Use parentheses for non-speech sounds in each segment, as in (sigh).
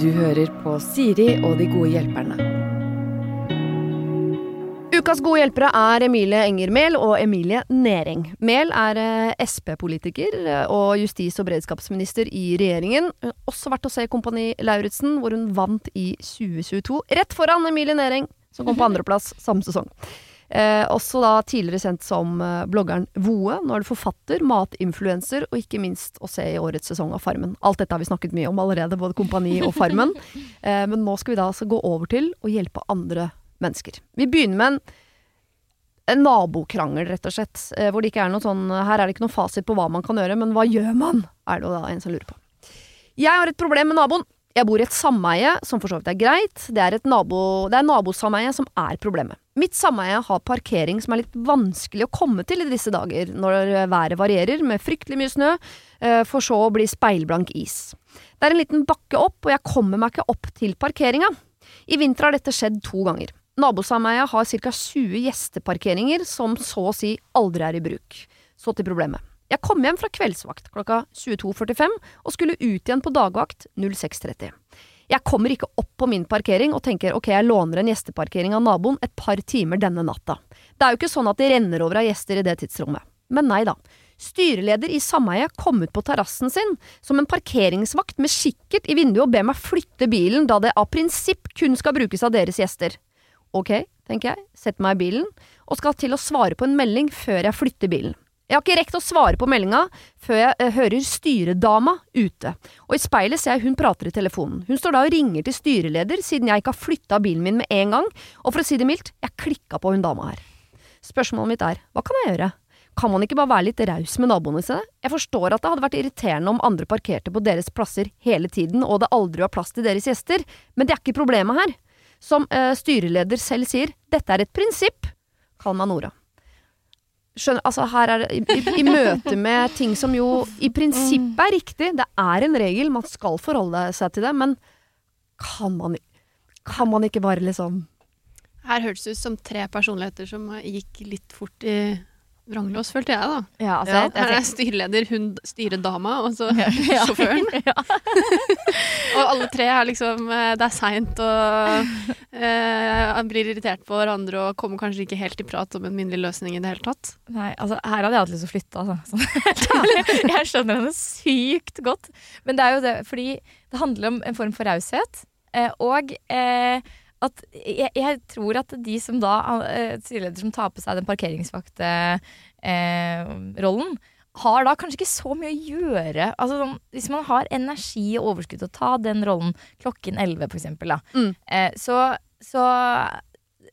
Du hører på Siri og de gode hjelperne. Ukas gode hjelpere er Emilie Enger Mehl og Emilie Næring. Mehl er eh, Sp-politiker eh, og justis- og beredskapsminister i regjeringen. Hun har Også vært å se Kompani Lauritzen, hvor hun vant i 2022. Rett foran Emilie Næring, som kom på (laughs) andreplass samme sesong. Eh, også da tidligere kjent som eh, bloggeren Voe. Nå er du forfatter, matinfluenser, og ikke minst å se i årets sesong av Farmen. Alt dette har vi snakket mye om allerede, både Kompani og Farmen. (laughs) eh, men nå skal vi da altså gå over til å hjelpe andre mennesker. Vi begynner med en, en nabokrangel, rett og slett. Eh, hvor det ikke er noe sånn Her er det ikke noen fasit på hva man kan gjøre, men hva gjør man? Er det jo da en som lurer på. Jeg har et problem med naboen. Jeg bor i et sameie, som for så vidt er greit. Det er et nabo, det er nabosameie som er problemet. Mitt sameie har parkering som er litt vanskelig å komme til i disse dager, når været varierer med fryktelig mye snø, eh, for så å bli speilblank is. Det er en liten bakke opp, og jeg kommer meg ikke opp til parkeringa. I vinter har dette skjedd to ganger. Nabosameiet har ca. 20 gjesteparkeringer som så å si aldri er i bruk. Så til problemet. Jeg kom hjem fra kveldsvakt klokka 22.45 og skulle ut igjen på dagvakt 06.30. Jeg kommer ikke opp på min parkering og tenker ok, jeg låner en gjesteparkering av naboen et par timer denne natta. Det er jo ikke sånn at det renner over av gjester i det tidsrommet. Men nei da. Styreleder i sameiet kom ut på terrassen sin som en parkeringsvakt med kikkert i vinduet og ber meg flytte bilen da det av prinsipp kun skal brukes av deres gjester. Ok, tenker jeg, setter meg i bilen og skal til å svare på en melding før jeg flytter bilen. Jeg har ikke rekt å svare på meldinga før jeg eh, hører styredama ute, og i speilet ser jeg hun prater i telefonen. Hun står da og ringer til styreleder siden jeg ikke har flytta bilen min med en gang, og for å si det mildt, jeg klikka på hun dama her. Spørsmålet mitt er, hva kan jeg gjøre? Kan man ikke bare være litt raus med naboene sine? Jeg forstår at det hadde vært irriterende om andre parkerte på deres plasser hele tiden og det aldri var plass til deres gjester, men det er ikke problemet her. Som eh, styreleder selv sier, dette er et prinsipp. Kall meg Nora. Skjønner, altså her er det i, i, møte med ting som jo i prinsippet er riktig, det er en regel, man skal forholde seg til det, men kan man, kan man ikke bare liksom Her hørtes det ut som tre personligheter som gikk litt fort i vranglås, følte jeg, da. Ja, altså, Ja, jeg, her er styreleder, hun styredama, og så Ja, (laughs) (laughs) ja. sjåføren. (laughs) Og alle tre er liksom eh, Det er seint og eh, blir irritert på hverandre og kommer kanskje ikke helt i prat om en minnelig løsning i det hele tatt. Nei, altså, her hadde jeg hatt lyst til å flytte, altså. Jeg skjønner henne sykt godt. Men det er jo det, fordi det handler om en form for raushet. Eh, og eh, at jeg, jeg tror at de som da, eh, styreleder som tar på seg den parkeringsvaktrollen, eh, har da kanskje ikke så mye å gjøre. Altså, sånn, hvis man har energi og overskudd til å ta den rollen klokken 11, f.eks., Mm. eh, så, så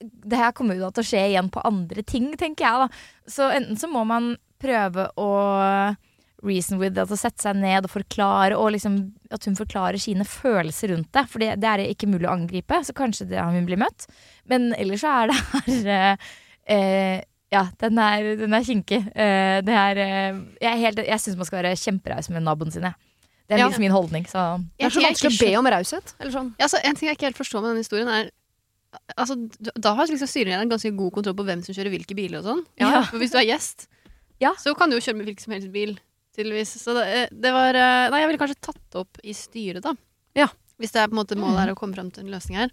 det her kommer jo da til å skje igjen på andre ting, tenker jeg. da. Så enten så må man prøve å reason with, altså sette seg ned og forklare, og liksom at hun forklarer sine følelser rundt det. For det, det er ikke mulig å angripe, så kanskje det, hun blir møtt. Men ellers så er det her eh, eh, Ja, den er, den er kinkig. Eh, det er eh, Jeg, helt- jeg syns man skal være kjemperaus med naboen sine. Det er Ja. liksom min holdning, så Det er så vanskelig å be om raushet. Eller sånn. Ja, altså, en ting jeg ikke helt forstår med denne historien, er Altså, da har liksom styrelederen ganske god kontroll på hvem som kjører hvilke biler og sånn. Ja. Hvis du er gjest, Ja. så kan du jo kjøre med hvilken som helst bil, tydeligvis. Så det, det var eh, Nei, jeg ville kanskje tatt det opp i styret, da. Ja. Hvis det er på en måte målet er å komme fram til en løsning her.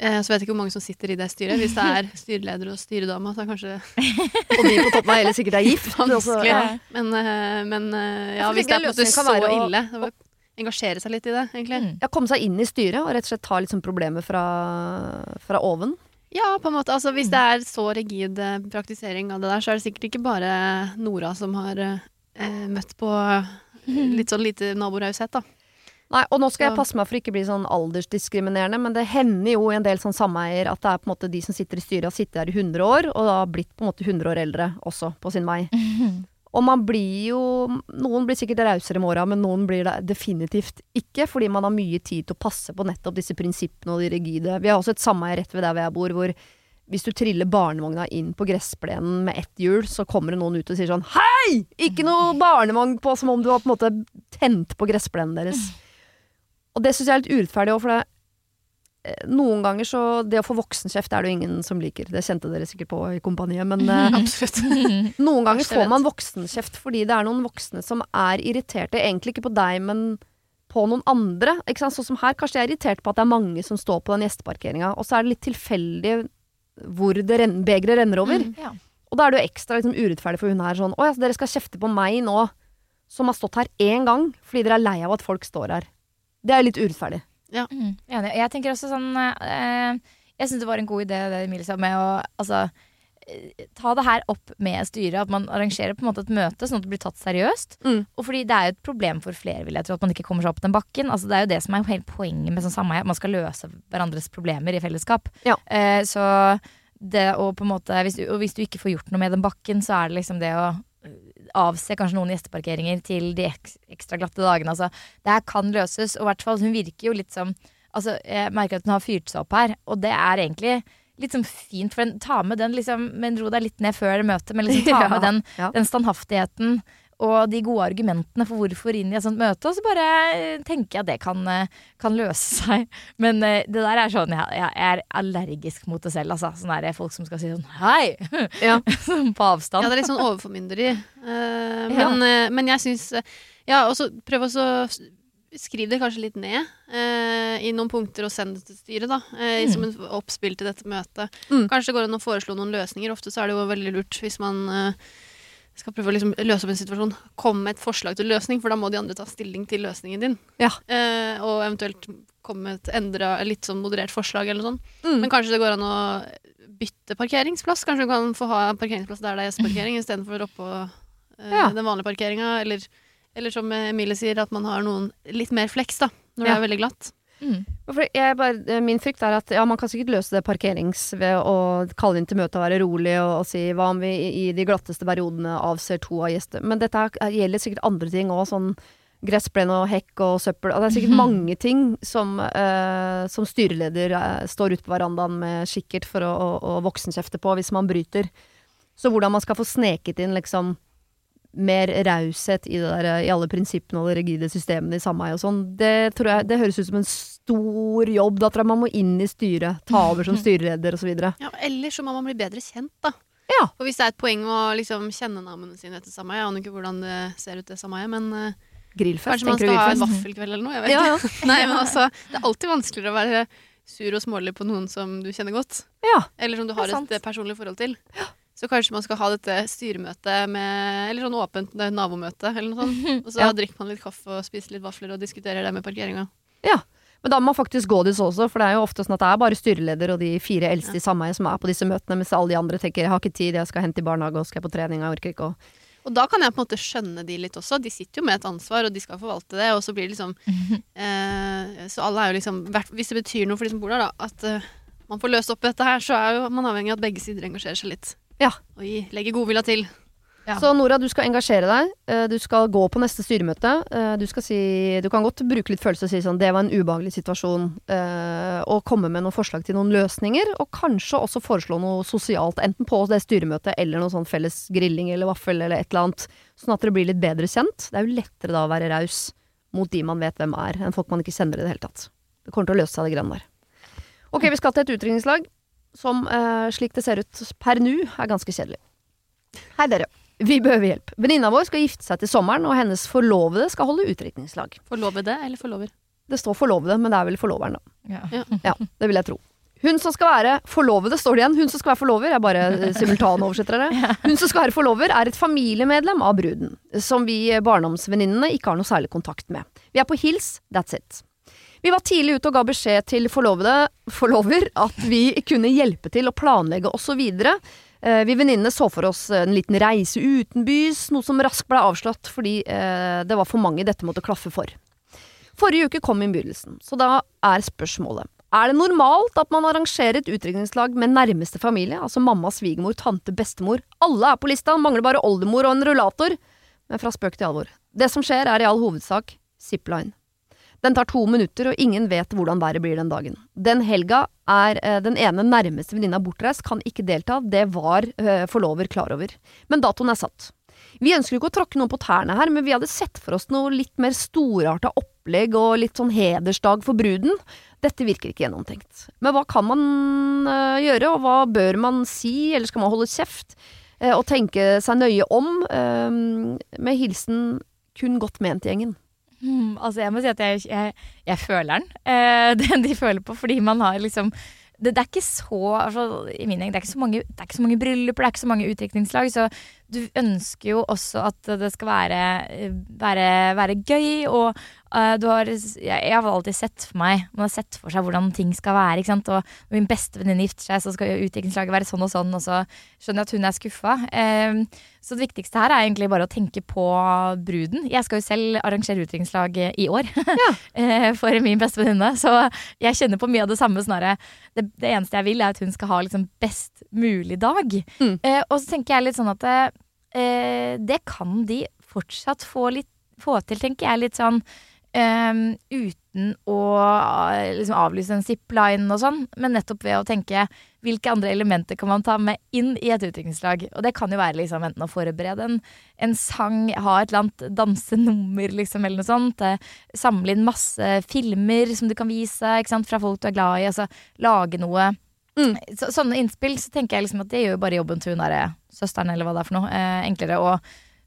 Eh, så vet jeg ikke hvor mange som sitter i det styret. Hvis det er styreleder og styredame, så er kanskje (laughs) Og de på toppen av hele sikkert er gift. Også- vanskelig. ja. Men, eh, men eh, ja, hvis det er på en måte så å- ille, så engasjere seg litt i det, egentlig. Mm. Ja, komme seg inn i styret og rett og slett ta litt problemet fra, fra oven. Ja, på en måte. Altså, hvis det er så rigid eh, praktisering av det der, så er det sikkert ikke bare Nora som har eh, møtt på litt sånn lite naboraushet, da. Nei, og nå skal jeg passe meg for ikke bli sånn aldersdiskriminerende, men det hender jo i en del sånn sameier at det er på en måte de som sitter i styret, har sittet der i 100 år, og da har blitt på en måte 100 år eldre også, på sin vei. Og man blir jo Noen blir sikkert rausere i morgen, men noen blir det definitivt ikke, fordi man har mye tid til å passe på nettopp disse prinsippene og de rigide. Vi har også et sameie rett ved der hvor jeg bor, hvor hvis du triller barnevogna inn på gressplenen med ett hjul, så kommer det noen ut og sier sånn Hei! Ikke noe barnevogn på! Som om du har på en måte tent på gressplenen deres. Og det syns jeg er litt urettferdig òg, for det eh, noen ganger så Det å få voksenkjeft er det jo ingen som liker. Det kjente dere sikkert på i kompaniet, men eh, (laughs) (laughs) noen ganger får man voksenkjeft fordi det er noen voksne som er irriterte, egentlig ikke på deg, men på noen andre. Ikke sant? Sånn som her, kanskje jeg er irritert på at det er mange som står på den gjesteparkeringa, og så er det litt tilfeldig hvor det renn, begeret renner over. Mm. Ja. Og da er det jo ekstra liksom, urettferdig for hun her sånn Å ja, så dere skal kjefte på meg nå, som har stått her én gang, fordi dere er lei av at folk står her. Det er litt urettferdig. Mm, enig. Jeg tenker også sånn eh, Jeg syns det var en god idé det Emilie sa med å altså, eh, ta det her opp med styret. At man arrangerer på en måte et møte sånn at det blir tatt seriøst. Mm. Og fordi det er jo et problem for flere, vil jeg tro, at man ikke kommer seg opp den bakken. Altså, det er jo det som er hele poenget med sånn sameie, at man skal løse hverandres problemer i fellesskap. Ja. Eh, så det å på en måte hvis du, Og hvis du ikke får gjort noe med den bakken, så er det liksom det å eh, avse kanskje noen gjesteparkeringer til de ekstra glatte dagene. Altså, det her kan løses, og i hvert fall hun virker jo litt som Altså, jeg merker at hun har fyrt seg opp her, og det er egentlig litt sånn fint, for den, ta med den liksom Men ro deg litt ned før møtet, men liksom (laughs) ta med den, ja. den standhaftigheten og de gode argumentene for hvorfor inn i et sånt møte, og så bare eh, tenker jeg at det kan, eh, kan løse seg. (laughs) Men eh, det der er sånn, jeg, jeg er allergisk mot det selv, altså. Sånn er folk som skal si sånn hei! (laughs) Ja. Sånn på avstand. Ja, det er litt sånn overformynderi. Men, ja. men jeg syns Ja, og så prøv også Skriv det kanskje litt ned eh, i noen punkter og send det til styret, da. eh, Som en oppspill til dette møtet. Mm. Kanskje det går an å foreslå noen løsninger. Ofte så er det jo veldig lurt hvis man eh, skal prøve å liksom løse opp en situasjon. Komme med et forslag til løsning, for da må de andre ta stilling til løsningen din. Ja. Eh, og eventuelt komme med et endra, litt sånn moderert forslag eller noe sånt. Mm. Men kanskje det går an å bytte parkeringsplass. Kanskje du kan få ha parkeringsplass der det er gjesteparkering, istedenfor oppå eh, Ja. den vanlige parkeringa. Eller, eller som Emilie sier, at man har noen litt mer fleks da, når det er veldig glatt. Mm. Jeg bare, eh, min frykt er at ja, man kan sikkert løse det parkerings ved å kalle inn til møte og være rolig og, og si hva om vi i, i de glatteste periodene avser to av gjester. Men dette her gjelder sikkert andre ting òg, sånn gressplen og hekk og søppel. Og det er sikkert mange ting som, eh, som styreleder eh, står ute på verandaen med kikkert for å, å, å voksenkjefte på hvis man bryter. Så hvordan man skal få sneket inn liksom mer raushet i, der, i alle prinsippene og de rigide systemene i sameie og sånn, det det høres ut som en stor jobb. Da tror jeg man må inn i styret, ta over som (laughs) styreleder osv. Ja, eller så må man bli bedre kjent, da. Ja. For hvis det er et poeng å liksom kjenne navnene sine etter sameie Jeg aner ikke hvordan det ser ut, det sameie, men eh, Grillfest, kanskje man skal ha en vaffelkveld eller noe? Jeg vet Ja, ja. (laughs) Nei, men altså, det er alltid vanskeligere å være sur og smålig på noen som du kjenner godt. ja. Eller som du har et personlig forhold til. Så kanskje man skal ha dette styremøtet med Eller sånn åpent eh, nabomøte, eller noe sånt. (laughs) Og så Ja. drikker man litt kaffe og spiser litt vafler og diskuterer det med parkeringa. Men da må man faktisk gå dit også, for det er jo ofte sånn at det er bare styreleder og de fire eldste i sameiet som er på disse møtene, mens alle de andre tenker 'jeg har ikke tid, jeg skal hente i barnehage og skal på trening, jeg orker ikke å Og da kan jeg på en måte skjønne de litt også. De sitter jo med et ansvar, og de skal forvalte det. Og så blir det liksom (laughs) eh, Så alle er jo liksom Hvis det betyr noe for de som bor der, da, at eh, man får løst opp dette her, så er jo man avhengig av at begge sider engasjerer seg litt. Ja. Og legger legge godvilja til. Ja. Så Nora, du skal engasjere deg. eh, Du skal gå på neste styremøte. eh, Du skal si Du kan godt bruke litt følelse og si sånn Det var en ubehagelig situasjon. eh, Og komme med noen forslag til noen løsninger. Og kanskje også foreslå noe sosialt, enten på det styremøtet eller noe sånn felles grilling eller vaffel eller et eller annet. Sånn at dere blir litt bedre kjent. Det er jo lettere da å være raus mot de man vet hvem er, enn folk man ikke kjenner i det hele tatt. Det kommer til å løse seg, det greiene der. Ok, vi skal til et utdrikningslag som, eh, slik det ser ut per nå, er ganske kjedelig. Hei, dere. Vi behøver hjelp. Venninna vår skal gifte seg til sommeren, og hennes forlovede skal holde utdrikningslag. Forlovede eller forlover? Det står forlovede, men det er vel forloveren, da. Ja. Ja, (laughs) det vil jeg tro. Hun som skal være forlovede, står det igjen. Hun som skal være forlover, jeg bare (laughs) simultanoversetter det. Hun som skal være forlover, er et familiemedlem av bruden, som vi barndomsvenninnene ikke har noe særlig kontakt med. Vi er på hils, that's it. Vi var tidlig ute og ga beskjed til forlovede, forlover at vi kunne hjelpe til å planlegge osv. Eh, Vi venninnene så for oss en liten reise utenbys, noe som raskt ble avslått fordi eh, det var for mange dette måtte klaffe for. Forrige uke kom innbydelsen, så da er spørsmålet er det normalt at man arrangerer et utdrikningslag med nærmeste familie, altså mamma, svigermor, tante, bestemor? Alle er på lista, mangler bare oldemor og en rullator. Men fra spøk til alvor. Det som skjer er i all hovedsak zipline. Den tar to minutter, og ingen vet hvordan været blir den dagen. Den helga er eh, den ene nærmeste venninna bortreist, kan ikke delta. Det var eh, forlover klar over. Men datoen er satt. Vi ønsker ikke å tråkke noen på tærne her, men vi hadde sett for oss noe litt mer storarta opplegg og litt sånn hedersdag for bruden. Dette virker ikke gjennomtenkt. Men hva kan man øh, gjøre, og hva bør man si, eller skal man holde kjeft? Eh, og tenke seg nøye om, øh, med hilsen kun godt ment-gjengen. Hmm, altså jeg må si at jeg, jeg, jeg føler den, eh, (laughs) den de føler på, fordi man har liksom det, det, er ikke så altså, i min gjeng, det, er ikke så mange, det er ikke så mange brylluper, det er ikke så mange utdrikningslag. Så du ønsker jo også at det skal være, være, være gøy, og Uh, har, jeg, har alltid sett for meg Man har sett for seg hvordan ting skal være. Ikke sant? Og når min beste venninne gifter seg, så skal utviklingslaget være sånn og sånn. Og så skjønner jeg at hun er skuffa. Uh, så det viktigste her er egentlig bare å tenke på bruden. Jeg skal jo selv arrangere utviklingslag i år ja. uh, (laughs) for min beste venninne. Så jeg kjenner på mye av det samme. Snarere. Det, det, eneste jeg vil, er at hun skal ha liksom best mulig dag. Mm. og så tenker jeg litt sånn at det kan de fortsatt få, litt, få til, tenker jeg. Litt sånn Um, uten å uh, liksom avlyse en zipline og sånn, men nettopp ved å tenke hvilke andre elementer kan man ta med inn i et utviklingslag. Og det kan jo være liksom enten å forberede en, en sang, ha et eller annet dansenummer liksom, eller noe sånt. Eh, samle inn masse filmer som du kan vise fra folk du er glad i. Altså lage noe. Mm. Så, sånne innspill så tenker jeg liksom at det gjør bare jobben til hun derre søsteren eller hva det er for noe, eh, enklere. Og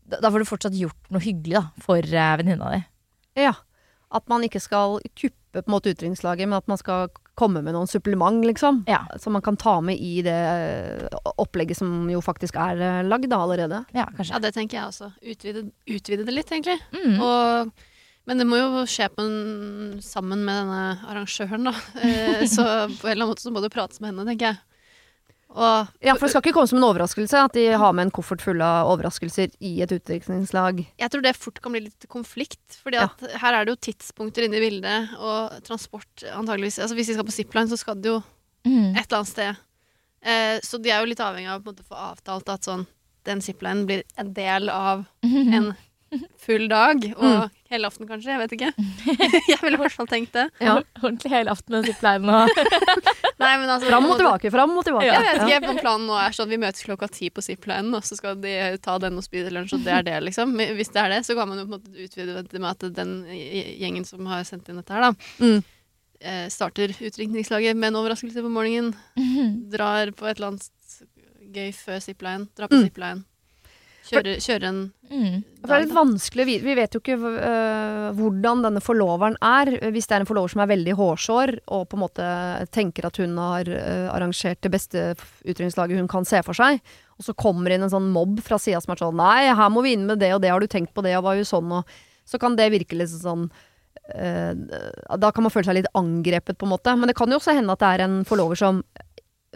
da, da, får du fortsatt gjort noe hyggelig da, for eh, venninna di. Ja. At man ikke skal kuppe på en måte utdrikningslaget, men at man skal komme med noen supplement, liksom. Ja. Som man kan ta med i det eh, opplegget som jo faktisk er eh, lagd da allerede. Ja, kanskje. Ja, det tenker jeg også. Utvide, utvide det litt, egentlig. Mm. Og, men det må jo skje en, sammen med denne arrangøren, da. (laughs) Eh, så på en eller annen måte så må du prates med henne, tenker jeg. Og, ja, for det skal ikke komme som en overraskelse at de har med en koffert full av overraskelser i et utviklingslag? Jeg tror det fort kan bli litt konflikt, for ja. her er det jo tidspunkter inne i bildet, og transport antageligvis Altså hvis de skal på zipline, så skal det jo mm. et eller annet sted. Eh, så de er jo litt avhengig av å få avtalt at sånn den ziplinen blir en del av (laughs) en full dag og mm. Helaften, kanskje. Jeg vet ikke. (laughs) jeg ville i hvert fall tenkt det. Ja. Ordentlig helaften med zipline og (laughs) Nei, men altså, Fram og tilbake, fram og tilbake. Ja, jeg vet ikke om planen nå er sånn vi møtes klokka ti på ziplinen, og så skal de ta den og spise lunsj, og det er det, liksom. Hvis det er det, så kan man jo på en måte utvide det med at den gjengen som har sendt inn dette her, da. Mm. Eh, starter utringningslaget med en overraskelse på morgenen. (laughs) Drar på et eller annet gøy før zipline. Drar på mm. zipline. Kjøre, kjøre en mm. Det er litt vanskelig å vite. Vi vet jo ikke uh, hvordan denne forloveren er. Hvis det er en forlover som er veldig hårsår og på en måte tenker at hun har uh, arrangert det beste utdrikningslaget hun kan se for seg, og så kommer inn en sånn mobb fra sida som er sånn Nei, her må vi inn med det og det, har du tenkt på det, og var jo sånn, og Så kan det virke litt sånn uh, Da kan man føle seg litt angrepet, på en måte. Men det kan jo også hende at det er en forlover som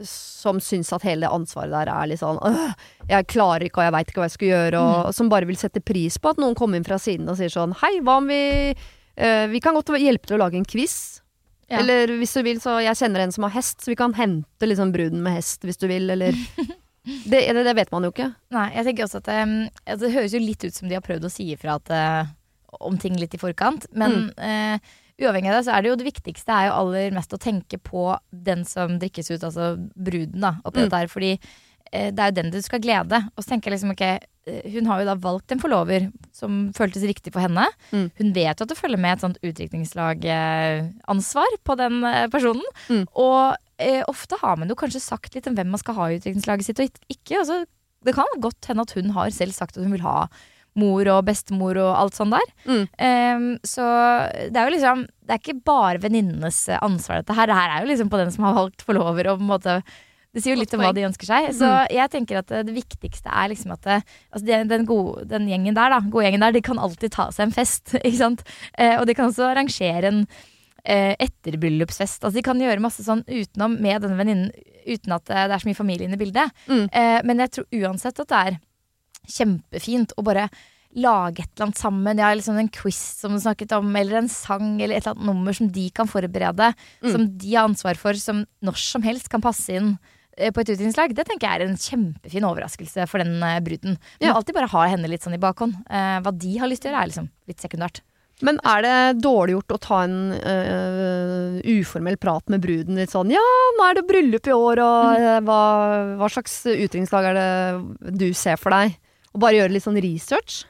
som syns at hele det ansvaret der er litt sånn øh, Jeg klarer ikke, og jeg veit ikke hva jeg skal gjøre, og mm. som bare vil sette pris på at noen kommer inn fra siden og sier sånn Hei, hva om vi øh, Vi kan godt hjelpe til å lage en quiz. Ja. Eller hvis du vil, så Jeg kjenner en som har hest, så vi kan hente liksom bruden med hest hvis du vil, eller (laughs) det, det, det, vet man jo ikke. Nei, jeg tenker også at det, altså, det høres jo litt ut som de har prøvd å si ifra at, uh, om ting litt i forkant, men mm. uh, uavhengig av det, så er det jo det viktigste er jo aller mest å tenke på den som drikkes ut, altså bruden, da, oppi mm. der. Fordi eh, det er jo den du skal glede. Og så tenker jeg liksom ok, eh, hun har jo da valgt en forlover som føltes riktig for henne. Mm. Hun vet jo at det følger med et sånt utdrikningslagansvar på den eh, personen. Mm. Og eh, ofte har man jo kanskje sagt litt om hvem man skal ha i utdrikningslaget sitt og ikke. Altså, det kan godt hende at hun har selv sagt at hun vil ha mor og bestemor og alt sånt der. Mm. Um, så det er jo liksom Det er ikke bare venninnenes ansvar, dette her. Det her er jo liksom på den som har valgt forlover. Og på en måte det sier jo litt om hva de ønsker seg. Så mm. jeg tenker at det, viktigste er liksom at det, altså den, den, gode, den, gjengen der, da, gode gjengen der, de kan alltid ta seg en fest. (laughs) Ikke sant? Eh, og de kan også arrangere en eh, etterbryllupsfest. Altså de kan gjøre masse sånn utenom med denne venninnen, uten at det er så mye familie inne i bildet. Mm. Eh, men jeg tror uansett at det er kjempefint å bare lage et eller annet sammen. Ja, liksom en quiz som du snakket om, eller en sang eller et eller annet nummer som de kan forberede. Mm. Som de har ansvar for, som når som helst kan passe inn eh, på et utviklingslag. Det tenker jeg er en kjempefin overraskelse for den uh, bruden. Du ja. alltid bare ha henne litt sånn i bakhånd. Eh, hva de har lyst til å gjøre, er liksom litt sekundært. Men er det dårlig gjort å ta en uh, uformell prat med bruden? Litt sånn 'ja, nå er det bryllup i år', og mm. hva, hva, slags utdrikningslag er det du ser for deg? Og bare gjøre litt sånn research?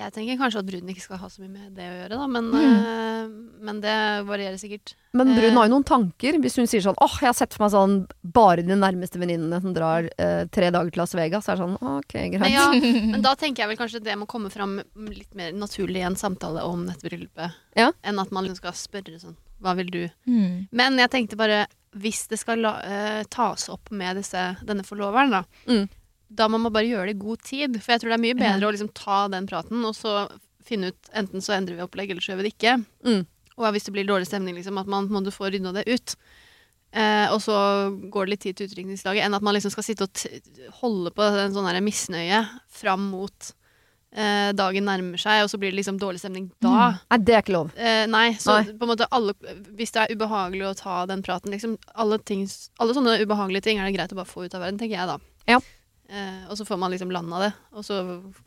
Jeg tenker kanskje at bruden ikke skal ha så mye med det å gjøre, da, men, Mm. eh, men det varierer sikkert. Men bruden Eh. har jo noen tanker. Hvis hun sier sånn åh, jeg har sett for meg sånn bare de nærmeste venninnene som drar eh, tre dager til Las Vegas, så er det sånn ok, greit. Men, ja, (laughs) men da tenker jeg vel kanskje det må komme fram litt mer naturlig i en samtale om dette bryllupet, Ja. enn at man liksom skal spørre sånn Hva vil du? Mm. Men jeg tenkte bare hvis det skal la, uh, tas opp med disse, denne forloveren, da, Mm. Da må man bare gjøre det i god tid. For jeg tror det er mye bedre Ja. å liksom ta den praten, og så finne ut enten så endrer vi opplegg, eller så gjør vi det ikke. Mm. Og hvis det blir dårlig stemning, liksom, at man må få rydda det ut. Eh, og så går det litt tid til utdrikningslaget, enn at man liksom skal sitte og holde på en sånn misnøye fram mot eh, dagen nærmer seg, og så blir det liksom dårlig stemning da. Nei, det er ikke lov. Eh, nei, så Nei. på en måte alle Hvis det er ubehagelig å ta den praten, liksom alle, ting, alle sånne ubehagelige ting er det greit å bare få ut av verden, tenker jeg da. Ja. Eh, og så får man liksom landa det, og så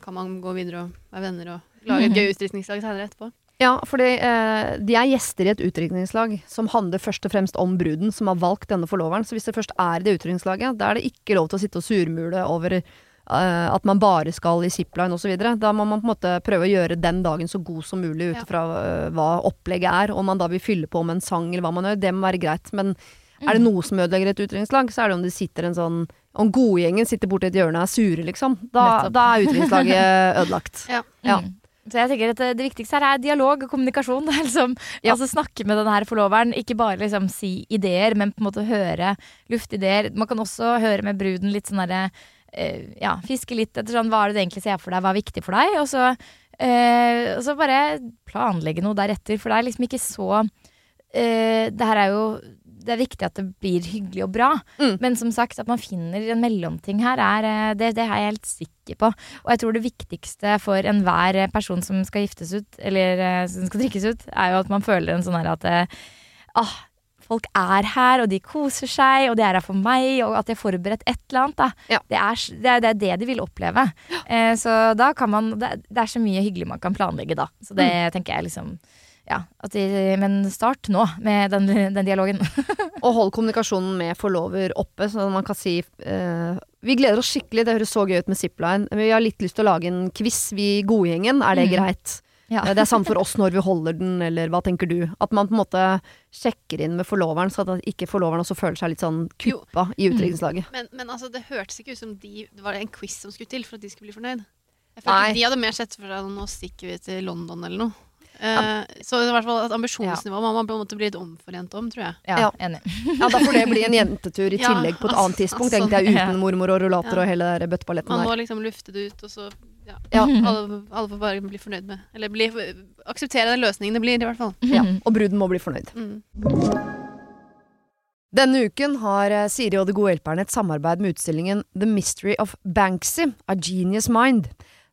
kan man gå videre og være venner og lage et gøy utdrikningslag senere etterpå. Ja, fordi eh, de er gjester i et utdrikningslag som handler først og fremst om bruden som har valgt denne forloveren. Så hvis det først er i det utdrikningslaget, da er det ikke lov til å sitte og surmule over eh, at man bare skal i zipline osv. Da må man på en måte prøve å gjøre den dagen så god som mulig ut fra eh, hva opplegget er. Om man da vil fylle på med en sang eller hva man gjør, det må være greit. Men er det noe som ødelegger et utdrikningslag, så er det om det sitter en sånn Om godgjengen sitter borti et hjørne og er sure, liksom. Da, da er utviklingslaget (laughs) ødelagt. Ja. Ja. Mm. Så jeg tenker at det, det viktigste her er dialog og kommunikasjon. (laughs) Det er liksom, Ja. Altså Snakke med denne forloveren. Ikke bare liksom si ideer, men på en måte høre luftideer. Man kan også høre med bruden litt sånn derre eh, Ja, fiske litt etter sånn hva er det du egentlig ser for deg, hva er viktig for deg? Og så, eh, og så bare planlegge noe deretter. For det er liksom ikke så eh, Det her er jo det er viktig at det blir hyggelig og bra. Mm. Men som sagt, at man finner en mellomting her, er, eh, det, det er jeg helt sikker på. Og jeg tror det viktigste for enhver person som skal giftes ut, eller eh, som skal drikkes ut, er jo at man føler en sånn her at eh, ah, folk er her, og de koser seg, og de er her for meg, og at de har forberedt et eller annet. Ja. Det, er, det, er, det er det de vil oppleve. Eh, så da kan man det, det er så mye hyggelig man kan planlegge da. Så det tenker jeg liksom ja, at de, Men start nå med den, den dialogen. (laughs) Og hold kommunikasjonen med forlover oppe, så man kan si eh, Vi gleder oss skikkelig, det høres så gøy ut med zipline. Men vi har litt lyst til å lage en quiz, vi godgjengen. Er det Mm. greit? Ja. Eh, Det er samme for oss når vi holder den, eller hva tenker du? At man på en måte sjekker inn med forloveren, så at ikke forloveren også føler seg litt sånn Jo. kuppa i utdrikningslaget. Men, men altså, det hørtes ikke ut som de, det var en quiz som skulle til for at de skulle bli fornøyd. Jeg Nei. De hadde mer sett for seg nå stikker vi til London eller noe. Eh, Så i hvert fall at ambisjonsnivået må man på en måte bli litt omforent om, tror jeg. Ja, Ja. enig. (laughs) Ja, da får det bli en jentetur i Ja, tillegg på et altså, annet tidspunkt, altså, tenkte jeg, ja. uten mormor og rullator Ja. og hele den bøtteballetten Man der. må liksom lufte det ut, og så ja, Ja. alle, alle får bare bli fornøyd med Eller bli, akseptere den løsningen det blir, i hvert fall. Ja. Og bruden må bli fornøyd. Mm. Denne uken har eh, Siri og De gode hjelperne et samarbeid med utstillingen The Mystery of Banksy, A Genius Mind.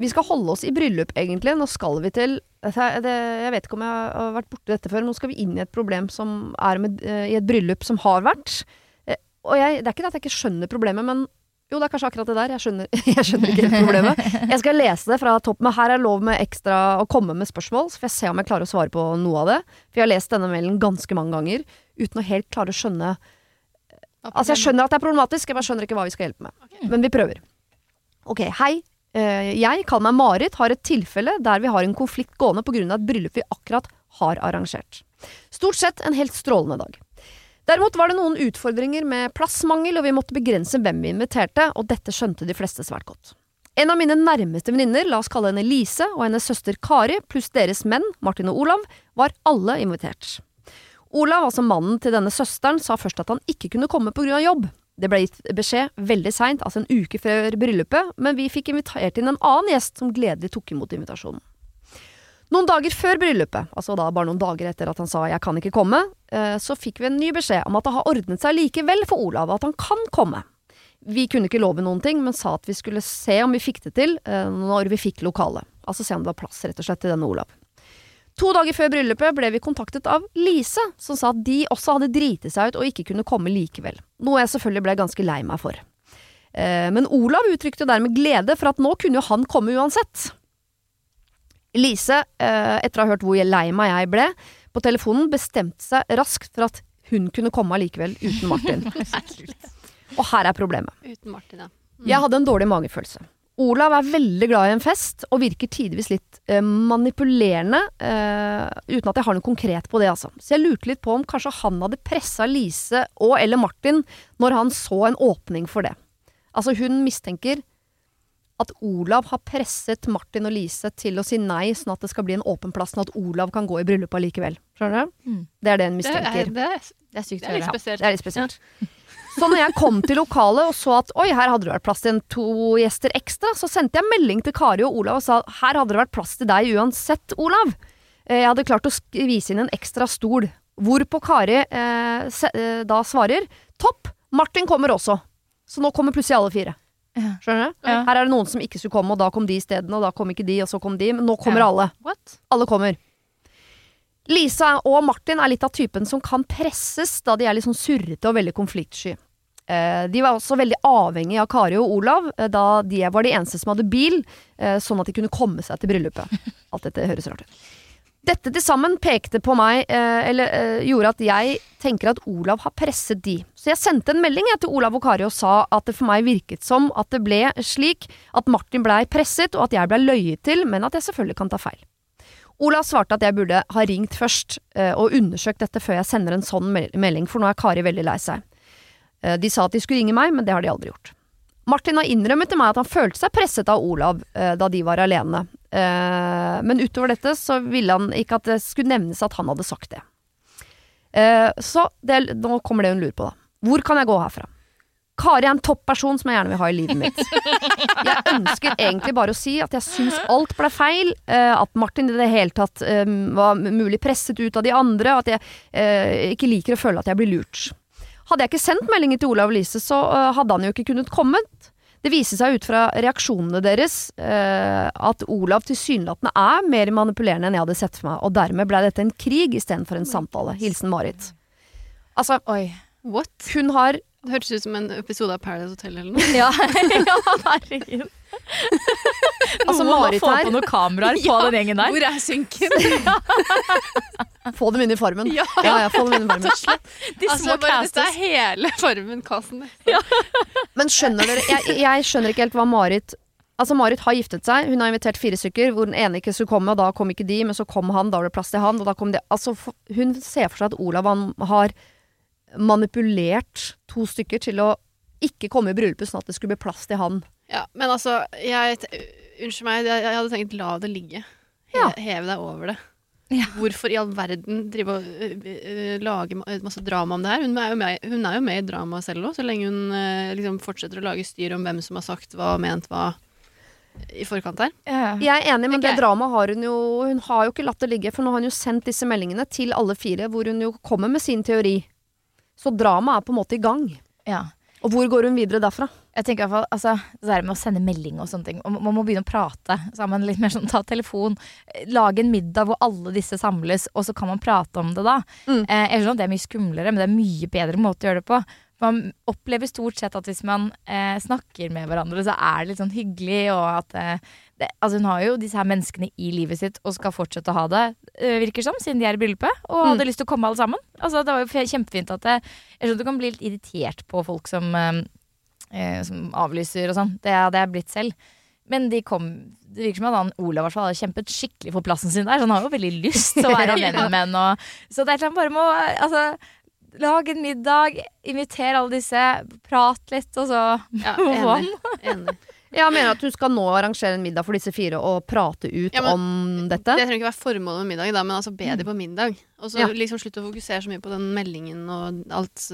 Vi skal holde oss i bryllup, egentlig. Nå skal vi til Jeg vet ikke om jeg har vært borti dette før. Nå skal vi inn i et problem som er med, eh, i et bryllup som har vært. Eh, og jeg, det er ikke det at jeg ikke skjønner problemet, men jo, det er kanskje akkurat det der. Jeg skjønner, (laughs) jeg skjønner ikke helt problemet. Jeg skal lese det fra toppen. Men her er lov med ekstra å komme med spørsmål, så får jeg se om jeg klarer å svare på noe av det. For jeg har lest denne mailen ganske mange ganger uten å helt klare å skjønne Altså, jeg skjønner at det er problematisk, jeg bare skjønner ikke hva vi skal hjelpe med. Men vi prøver. Ok, hei. Eh, Jeg kaller meg Marit, har et tilfelle der vi har en konflikt gående pga. et bryllup vi akkurat har arrangert. Stort sett en helt strålende dag. Derimot var det noen utfordringer med plassmangel, og vi måtte begrense hvem vi inviterte, og dette skjønte de fleste svært godt. En av mine nærmeste venninner, la oss kalle henne Lise, og hennes søster Kari, pluss deres menn, Martin og Olav, var alle invitert. Olav, altså mannen til denne søsteren, sa først at han ikke kunne komme pga. jobb. Det ble gitt beskjed veldig seint, altså en uke før bryllupet, men vi fikk invitert inn en annen gjest som gledelig tok imot invitasjonen. Noen dager før bryllupet, altså da bare noen dager etter at han sa 'jeg kan ikke komme', eh, så fikk vi en ny beskjed om at det har ordnet seg likevel for Olav, at han kan komme. Vi kunne ikke love noen ting, men sa at vi skulle se om vi fikk det til eh, når vi fikk lokalet. Altså se om det var plass rett og slett til denne Olav. To dager før bryllupet ble vi kontaktet av Lise, som sa at de også hadde driti seg ut og ikke kunne komme likevel. Noe jeg selvfølgelig ble ganske lei meg for. Eh, men Olav uttrykte dermed glede for at nå kunne jo han komme uansett. Lise, eh, etter å ha hørt hvor lei meg jeg ble, på telefonen bestemte seg raskt for at hun kunne komme allikevel uten Martin. (laughs) Og her er problemet. Uten Martin, ja. Jeg hadde en dårlig magefølelse. Olav er veldig glad i en fest, og virker tidvis litt eh, manipulerende, eh, uten at jeg har noe konkret på det, altså. Så jeg lurte litt på om kanskje han hadde pressa Lise og eller Martin når han så en åpning for det. Altså, hun mistenker at Olav har presset Martin og Lise til å si nei, sånn at det skal bli en åpen plass, sånn at Olav kan gå i bryllupet allikevel. Skjønner du? Mm. Det er det hun Det mistenker. er, det er, Det er sykt det er litt spesielt. spesielt. Det er litt spesielt. Så når jeg kom til lokalet og så at oi, her hadde det vært plass til en to gjester ekstra, så sendte jeg melding til Kari og Olav og sa her hadde det vært plass til deg uansett, Olav. Eh, Jeg hadde klart å vise inn en ekstra stol. Hvorpå Kari eh, eh, da svarer topp, Martin kommer også. Så nå kommer plutselig alle fire. Ja. Skjønner du? Ja. Her er det noen som ikke skulle komme, og da kom de isteden, og da kom ikke de, og så kom de. Men nå kommer Ja. alle. What? Alle kommer. Lisa og Martin er litt av typen som kan presses da de er litt sånn surrete og veldig konfliktsky. Eh, de var også veldig avhengig av Kari og Olav, eh, da de var de eneste som hadde bil, eh, sånn at de kunne komme seg til bryllupet. (laughs) Alt dette høres rart ut. Dette til sammen pekte på meg, eller gjorde at jeg tenker at Olav har presset de. Så jeg sendte en melding til Olav og Kari og sa at det for meg virket som at det ble slik at Martin blei presset, og at jeg blei løyet til, men at jeg selvfølgelig kan ta feil. Olav svarte at jeg burde ha ringt først og undersøkt dette før jeg sender en sånn melding, for nå er Kari veldig lei seg. Eh, de sa at de skulle ringe meg, men det har de aldri gjort. Martin har innrømmet til meg at han følte seg presset av Olav eh, da de var alene. Eh, men utover dette så ville han ikke at det skulle nevnes at han hadde sagt det. Så det, nå kommer det hun lurer på, da. Hvor kan jeg gå herfra? Kari er en toppperson som jeg gjerne vil ha i livet mitt. Jeg ønsker egentlig bare å si at jeg syns alt ble feil. at Martin i det hele tatt var mulig presset ut av de andre. At jeg ikke liker å føle at jeg blir lurt. Hadde jeg ikke sendt meldingen til Olav og Lise, så eh, hadde han jo ikke kunnet kommet. Det viser seg ut fra reaksjonene deres eh, at Olav tilsynelatende er mer manipulerende enn jeg hadde sett for meg, og dermed ble dette en krig istedenfor en samtale. Hilsen Marit. Altså, Oi. What? hun har Det hørtes ut som en episode av Paradise Hotel eller noe. (laughs) Ja, ja herregud. (laughs) Altså, Noen må Marit få her- på noen kameraer på (laughs) Ja, den gjengen der. Hvor er synken? Få dem inn i formen. Ja. ja, ja få dem inn i farmen. De Altså, små bare, dette er hele Farmen-casten. Men skjønner dere, jeg, jeg skjønner ikke helt hva Marit Altså Marit har giftet seg, hun har invitert fire stykker, hvor den ene ikke skulle komme, og da kom ikke de, men så kom han, da var det plass til han, og da kom de Altså, hun ser for seg at Olav han har manipulert to stykker til å ikke komme i bryllupet, sånn at det skulle bli plass til han. Ja, men altså, jeg Unnskyld meg, jeg, jeg hadde tenkt la det ligge. He, Ja. Heve deg over det. Ja. Hvorfor i all verden drive og uh, lage masse drama om det her? Hun er jo med, hun er jo med i dramaet selv òg, så lenge hun uh, liksom fortsetter å lage styr om hvem som har sagt hva og ment hva i forkant her. Yeah. Jeg er enig, men okay. det dramaet har hun jo Hun har jo ikke latt det ligge, for nå har hun jo sendt disse meldingene til alle fire, hvor hun jo kommer med sin teori. Så dramaet er på en måte i gang. Ja. Og hvor går hun videre derfra? Jeg tenker i hvert fall, altså, Det der med å sende melding og sånne ting. og Man må begynne å prate sammen. litt mer sånn, Ta telefon. Lage en middag hvor alle disse samles, og så kan man prate om det da. Mm. Eh, jeg skjønner at det er mye skumlere, men det er mye bedre måte å gjøre det på. Man opplever stort sett at hvis man eh, snakker med hverandre, så er det litt sånn hyggelig, og at eh, det, Altså Hun har jo disse her menneskene i livet sitt og skal fortsette å ha det, eh, virker som, siden de er i bryllupet. Og Mm. hadde lyst til å komme alle sammen. Altså Det var jo kjempefint at det, Jeg skjønner at du kan bli litt irritert på folk som eh, eh, som avlyser og sånn. Det hadde jeg blitt selv. Men de kom Det virker som at han Olav fall hadde kjempet skikkelig for plassen sin der, så han har jo veldig lyst til å (laughs) være alene med henne. Så det er sånn bare må altså, Lag en middag, inviter alle disse, prat litt, og så Ja, (laughs) enig. enig. Jeg mener at du skal nå arrangere en middag for disse fire og prate ut Ja, men om dette. Det trenger ikke være formålet med middag, da, men altså be de på middag. Og så Ja. liksom slutte å fokusere så mye på den meldingen og alt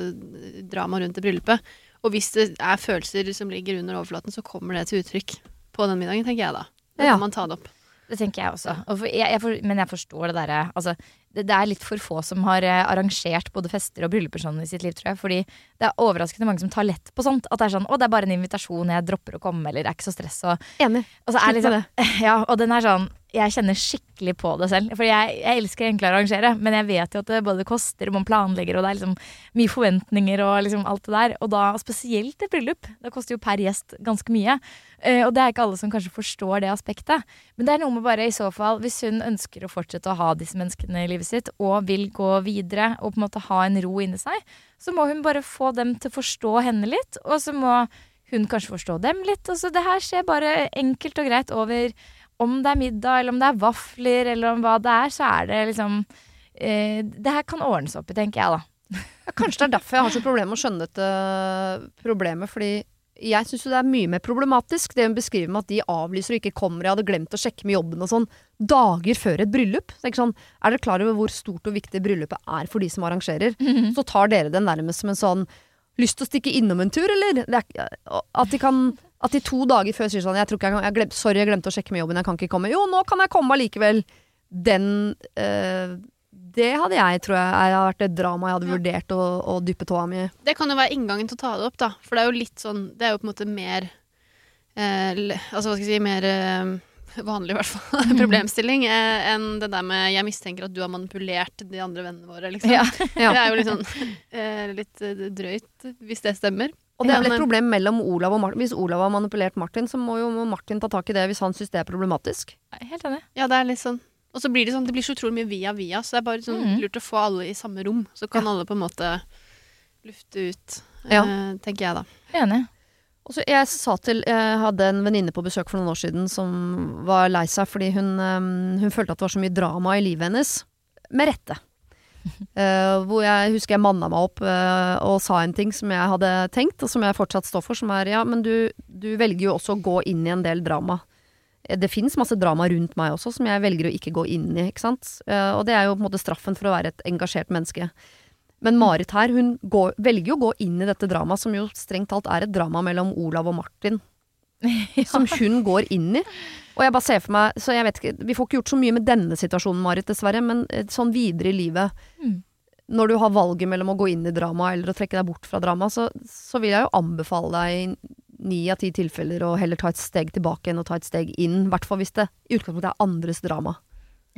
dramaet rundt det bryllupet. Og hvis det er følelser som ligger under overflaten, så kommer det til uttrykk på den middagen, tenker jeg da. Da Ja. man ta det opp. Det tenker jeg også. Og for, jeg, jeg for, men jeg forstår det derre altså, det, det er litt for få som har eh, arrangert både fester og brylluper sånn i sitt liv, tror jeg. Fordi det er overraskende mange som tar lett på sånt. At det er sånn 'Å, det er bare en invitasjon, jeg dropper å komme', eller 'det er ikke så stress'. Og, Enig. og så er liksom, (laughs) ja, og den er sånn Jeg kjenner skikkelig på det selv. For jeg, jeg elsker egentlig å arrangere, men jeg vet jo at det både koster, og man planlegger, og det er liksom mye forventninger og liksom alt det der. Og da spesielt et bryllup. Det koster jo per gjest ganske mye. Uh, og det er ikke alle som kanskje forstår det aspektet. Men det er noe med bare i så fall, hvis hun ønsker å fortsette å ha disse menneskene i livet sitt, og vil gå videre og på en måte ha en ro inni seg, så må hun bare få dem til å forstå henne litt, og så må hun kanskje forstå dem litt. Og så det her skjer bare enkelt og greit over om det er middag, eller om det er vafler, eller om hva det er, så er det liksom eh, Det her kan ordnes opp i, tenker jeg, da. Ja, kanskje det er derfor jeg har så problemer med å skjønne dette problemet. Fordi jeg syns jo det er mye mer problematisk det hun beskriver med at de avlyser og ikke kommer. Jeg hadde glemt å sjekke med jobben og sånn. Dager før et bryllup. Så sånn, er dere klar over hvor stort og viktig bryllupet er for de som arrangerer? Så tar dere det nærmest som en sånn Lyst til å stikke innom en tur, eller? Er, at de kan At de to dager før sier sånn jeg tror ikke jeg kan, jeg glem, Sorry, jeg glemte å sjekke med jobben, jeg kan ikke komme. Jo, nå kan jeg komme allikevel. Den øh, Det hadde jeg, tror jeg, jeg hadde vært et drama jeg hadde Ja. vurdert å, å dyppe tåa mi i. Det kan jo være inngangen til å ta det opp, da. For det er jo litt sånn Det er jo på en måte mer øh, Altså hva skal jeg si Mer øh, vanlig, i hvert fall, (laughs) problemstilling eh, enn det der med 'jeg mistenker at du har manipulert de andre vennene våre', liksom. Ja. Ja. (laughs) Det er jo litt sånn (laughs) eh, litt drøyt, hvis det stemmer. Og det er vel et eh, problem mellom Olav og Martin. Hvis Olav har manipulert Martin, så må jo Martin ta tak i det hvis han syns det er problematisk. Helt enig. Ja, det er litt sånn Og så blir det sånn, det blir så utrolig mye via via, så det er bare sånn Mhm. lurt å få alle i samme rom. Så kan alle på en måte lufte ut, Ja. eh, tenker jeg da. Enig. Og så jeg sa til Jeg hadde en venninne på besøk for noen år siden som var lei seg fordi hun, øhm, hun følte at det var så mye drama i livet hennes. Med rette. Eh, hvor jeg husker jeg manna meg opp uh, og sa en ting som jeg hadde tenkt, og som jeg fortsatt står for, som er ja, men du, du velger jo også å gå inn i en del drama. Eh, Det fins masse drama rundt meg også som jeg velger å ikke gå inn i, ikke sant. Uh, og det er jo på en måte straffen for å være et engasjert menneske. Men Marit her, hun går, velger jo å gå inn i dette dramaet, som jo strengt talt er et drama mellom Olav og Martin. (laughs) Som hun går inn i. Og jeg bare ser for meg Så jeg vet ikke, Vi får ikke gjort så mye med denne situasjonen, Marit, dessverre, men eh, sånn videre i livet Mm. Når du har valget mellom å gå inn i drama eller å trekke deg bort fra drama, så, så vil jeg jo anbefale deg i ni av ti tilfeller å heller ta et steg tilbake enn å ta et steg inn. I hvert fall hvis det i utgangspunktet er andres drama.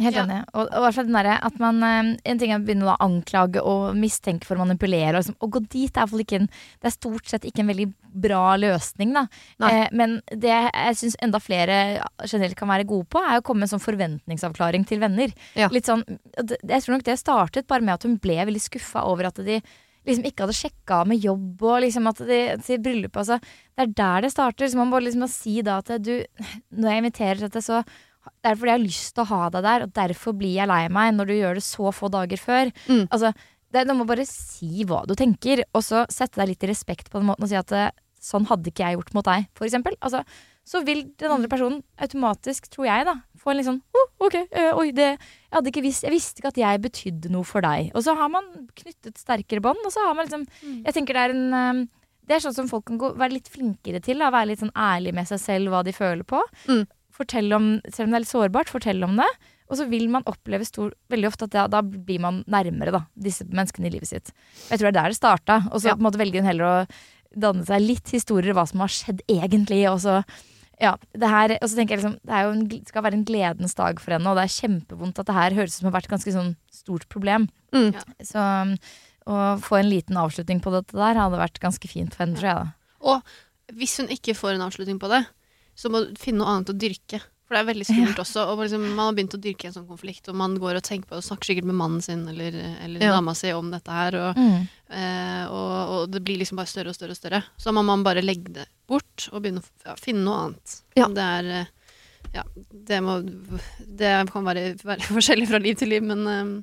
Helt Ja. enig. Og, og fall den der, at man eh, En ting er å begynne å anklage og mistenke for å manipulere. Og liksom, å gå dit er ikke en Det er stort sett ikke en veldig bra løsning, da. Eh, men det jeg syns enda flere generelt kan være gode på, er å komme med en sånn forventningsavklaring til venner. Ja. Litt sånn det- Jeg tror nok det startet bare med at hun ble veldig skuffa over at de liksom ikke hadde sjekka med jobb og liksom at de til bryllupet altså, Det er der det starter. Så man må liksom si da at du Når jeg inviterer til dette, så det er fordi jeg har lyst til å ha deg der, og derfor blir jeg lei meg når du gjør det så få dager før. Mm. Altså, det Du må bare si hva du tenker, og så sette deg litt i respekt på den måten og si at eh, sånn hadde ikke jeg gjort mot deg, for eksempel. Altså, så vil den andre personen automatisk, tror jeg, da, få en litt sånn oh, ok, øh, oi, det jeg, hadde ikke visst, jeg visste ikke at jeg betydde noe for deg. Og så har man knyttet sterkere bånd, og så har man liksom Jeg tenker det er en eh, det er sånn som folk kan gå, være litt flinkere til. Da, være litt sånn ærlig med seg selv hva de føler på. Mm. Fortelle om, selv om det er litt sårbart, fortelle om det. Og så vil man oppleve stor, veldig ofte at da, da blir man nærmere da, disse menneskene i livet sitt. Jeg tror det er der det starta. Og så Ja. på en måte velger hun heller å danne seg litt historier om hva som har skjedd egentlig. Og så, ja, det her, og så tenker jeg liksom, det er jo en, skal være en gledens dag for henne, og det er kjempevondt at det her høres ut som det har vært et ganske sånn stort problem. Mm. Så å få en liten avslutning på dette der hadde vært ganske fint for henne, tror jeg. da. Og hvis hun ikke får en avslutning på det, så må du finne noe annet å dyrke. For det er veldig skummelt også. Og liksom, man har begynt å dyrke en sånn konflikt, og man går og tenker på det og snakker sikkert med mannen sin eller, eller Ja. dama si om dette her. Og, Mm. eh, og, og det blir liksom bare større og større og større. Så må man bare legge det bort og begynne å ja, finne noe annet. Ja. Det er eh, Ja, det må Det kan være, være (laughs) forskjellig fra liv til liv, men, eh,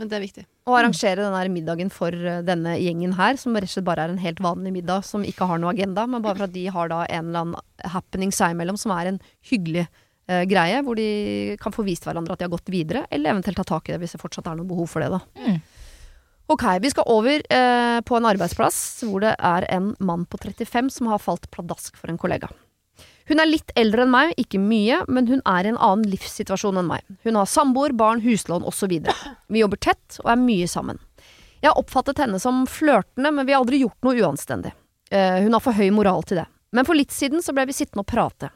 men det er viktig. Å arrangere denne middagen for eh, denne gjengen her, som rett og slett bare er en helt vanlig middag som ikke har noe agenda, men bare for at de har da en eller annen happening seg imellom som er en hyggelig eh, greie, hvor de kan få vist hverandre at de har gått videre, eller eventuelt ta tak i det hvis det fortsatt er noe behov for det, da. Mm. Ok, vi skal over eh, på en arbeidsplass hvor det er en mann på 35 som har falt pladask for en kollega. Hun er litt eldre enn meg, ikke mye, men hun er i en annen livssituasjon enn meg. Hun har samboer, barn, huslån osv. Vi jobber tett og er mye sammen. Jeg har oppfattet henne som flørtende, men vi har aldri gjort noe uanstendig. Eh, hun har for høy moral til det. Men for litt siden så ble vi sittende og prate.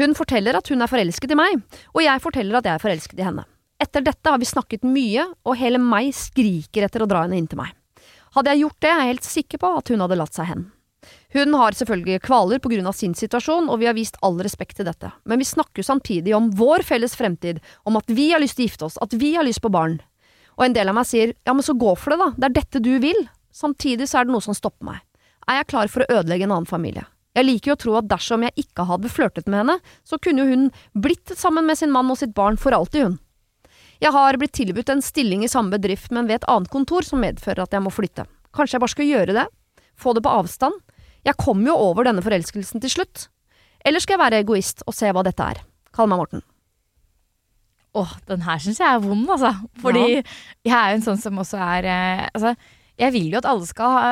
Hun forteller at hun er forelsket i meg, og jeg forteller at jeg er forelsket i henne. Etter dette har vi snakket mye, og hele meg skriker etter å dra henne inn til meg. Hadde jeg gjort det, er jeg helt sikker på at hun hadde latt seg hen. Hun har selvfølgelig kvaler av sin situasjon, og vi har vist all respekt til dette, men vi snakker samtidig om vår felles fremtid, om at vi har lyst til å gifte oss, at vi har lyst på barn. Og en del av meg sier ja, men så gå for det, da, det er dette du vil. Samtidig så er det noe som stopper meg. Er jeg klar for å ødelegge en annen familie? Jeg liker jo å tro at dersom jeg ikke hadde flørtet med henne, så kunne jo hun blitt sammen med sin mann og sitt barn for alltid, hun. Jeg har blitt tilbudt en stilling i samme bedrift, men ved et annet kontor som medfører at jeg må flytte. Kanskje jeg bare skal gjøre det? Få det på avstand? Jeg kommer jo over denne forelskelsen til slutt. Eller skal jeg være egoist og se hva dette er? Kall meg Morten. Åh, den her syns jeg er vond, altså. Fordi jeg er jo en sånn som også er eh, Altså, jeg vil jo at alle skal ha,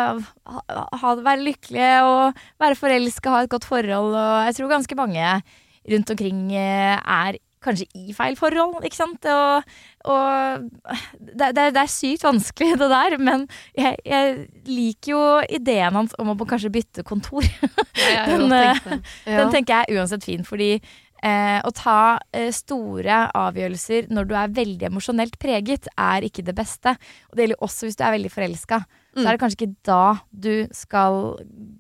ha, ha, være lykkelige og være forelska, ha et godt forhold, og jeg tror ganske mange rundt omkring eh, er kanskje i feil forhold, ikke sant. Og, og det, det, det er sykt vanskelig, det der, men jeg, jeg liker jo ideen hans om å kanskje bytte kontor. (laughs) Ja, Den, ja. Den tenker jeg er uansett fin, fordi eh, å ta eh, store avgjørelser når du er veldig emosjonelt preget, er ikke det beste. Og det gjelder også hvis du er veldig forelska. Så Mm. er det kanskje ikke da du skal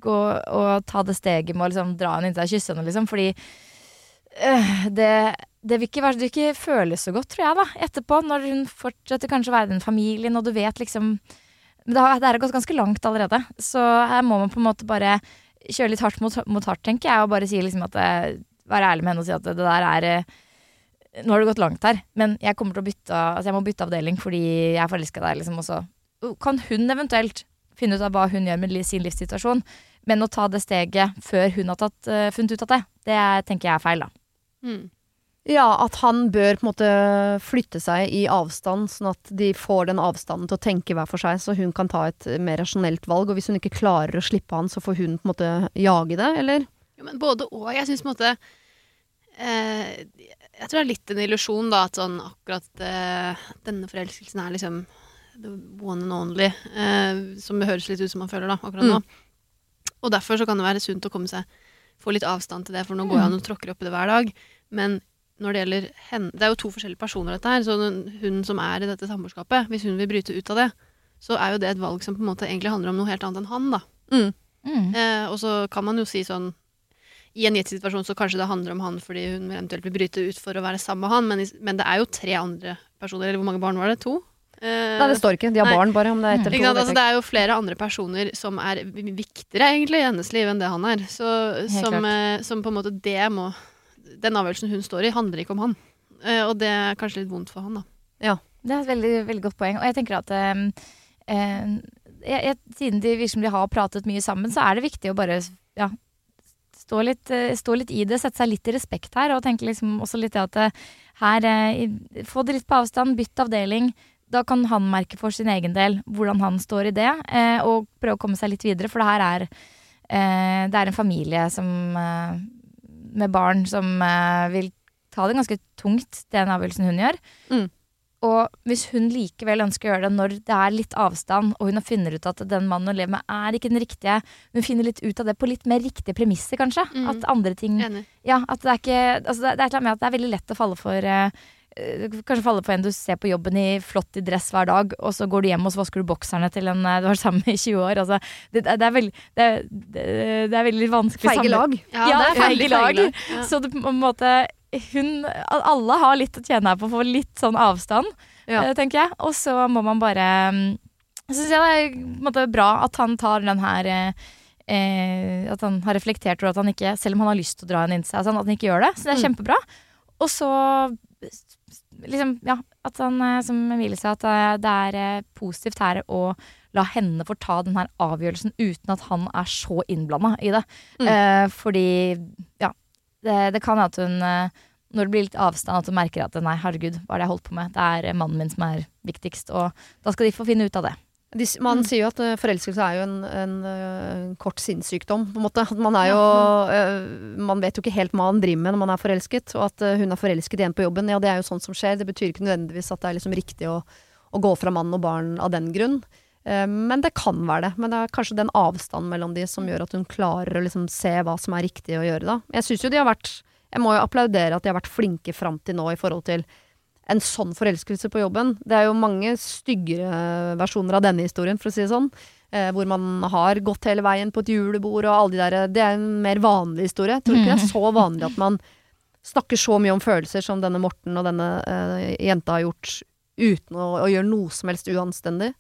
gå og ta det steget med å liksom, dra henne inntil deg og kysse henne, liksom, fordi øh, det, det vil ikke, være, det vil ikke føles så godt, tror jeg, da, etterpå, når hun fortsetter kanskje å være den familien, og du vet liksom Men det har, det har gått ganske langt allerede, så her må man på en måte bare kjøre litt hardt mot, mot hardt, tenker jeg, og bare si liksom at eh, Være ærlig med henne og si at det, der er eh, Nå har det gått langt her, men jeg kommer til å bytte Altså jeg må bytte avdeling fordi jeg er forelska i deg, liksom, og så kan hun eventuelt finne ut av hva hun gjør med sin livssituasjon, men å ta det steget før hun har tatt, eh, funnet ut av det, det er- tenker jeg er feil, da. Mm. Ja, at han bør på en måte flytte seg i avstand, sånn at de får den avstanden til å tenke hver for seg, så hun kan ta et mer rasjonelt valg. Og hvis hun ikke klarer å slippe han, så får hun på en måte jage det, eller? Ja, men både og. Jeg syns på en måte eh, Jeg tror det er litt en illusjon, da, at sånn akkurat eh, denne forelskelsen er liksom the one and only. Eh, som det høres litt ut som man føler da, akkurat nå. Og derfor så kan det være sunt å komme seg få litt avstand til det, for nå går han og tråkker opp i det hver dag. Men når det gjelder henne Det er jo to forskjellige personer, dette her. Så hun som er i dette samboerskapet, hvis hun vil bryte ut av det, så er jo det et valg som på en måte egentlig handler om noe helt annet enn han, da. Mm. Mm. Eh, og så kan man jo si sånn I en gitt situasjon så kanskje det handler om han fordi hun eventuelt vil bryte ut for å være sammen med han, men, men det er jo tre andre personer. Eller hvor mange barn var det? To? Eh, Nei, det står ikke. De har Nei. barn, bare. Om det er ett eller to. Altså, det er jo flere andre personer som er viktigere egentlig i hennes liv enn det han er. Så, som, eh, som på en måte det må Den avgjørelsen hun står i, handler ikke om han. Eh, og det er kanskje litt vondt for han, da. Ja, Det er et veldig, veldig godt poeng. Og jeg tenker at eh, eh, jeg, siden de virker som de har pratet mye sammen, så er det viktig å bare ja, stå, litt, eh, stå litt i det, sette seg litt i respekt her, og tenke liksom også litt at eh, her eh, Få det litt på avstand, bytt avdeling. Da kan han merke for sin egen del hvordan han står i det, eh, og prøve å komme seg litt videre, for det her er Det er en familie som med barn som eh, vil ta det ganske tungt, den avgjørelsen hun gjør. Mm. Og hvis hun likevel ønsker å gjøre det når det er litt avstand, og hun funnet ut at den mannen hun lever med, er ikke den riktige, hun finner litt ut av det på litt mer riktige premisser, kanskje. Mm. At andre ting. Ja, at det er ikke altså det, det er et eller annet med at det er veldig lett å falle for eh, Kanskje falle for en du ser på jobben i flott i dress hver dag, og så går du hjem og så vasker du bokserne til en eh, du har vært sammen med i 20 år. Altså, det, det, er veldig, det, det, det er veldig vanskelig Feige lag. Ja, det er feige lag. Ja. Så det, på en måte hun, Alle har litt å tjene her på å få litt sånn avstand, Ja. eh, tenker jeg. Og så må man bare mm, Så syns jeg det er på en måte, bra at han tar den her eh, eh, At han har reflektert over at han ikke, selv om han har lyst til å dra henne inn til seg, sånn, at han ikke gjør det. Så det er Mm. kjempebra. Og så liksom, ja, at han, eh, som Emilie sa, at eh, det er eh, positivt her å la henne få ta den her avgjørelsen uten at han er så innblanda i det. Mm. Eh, fordi, ja, det, det kan hende at hun når det blir litt avstand, at hun merker at nei, herregud, hva er det jeg holdt på med? Det er mannen min som er viktigst, og da skal de få finne ut av det. De, man sier jo at eh, forelskelse er jo en, en en kort sinnssykdom, på en måte. Man er jo eh, Man vet jo ikke helt hva man driver med når man er forelsket. Og at eh, hun er forelsket igjen på jobben, ja det er jo sånt som skjer. Det betyr ikke nødvendigvis at det er liksom riktig å, å gå fra mann og barn av den grunn. Eh, men det kan være det. Men det er kanskje den avstanden mellom de som gjør at hun klarer å liksom se hva som er riktig å gjøre, da. Jeg syns jo de har vært Jeg må jo applaudere at de har vært flinke fram til nå i forhold til en sånn forelskelse på jobben. Det er jo mange styggere versjoner av denne historien, for å si det sånn. Eh, hvor man har gått hele veien på et julebord og alle de der Det er en mer vanlig historie. Jeg tror ikke det er så vanlig at man snakker så mye om følelser som denne Morten og denne eh, jenta har gjort uten å, å gjøre noe som helst uanstendig.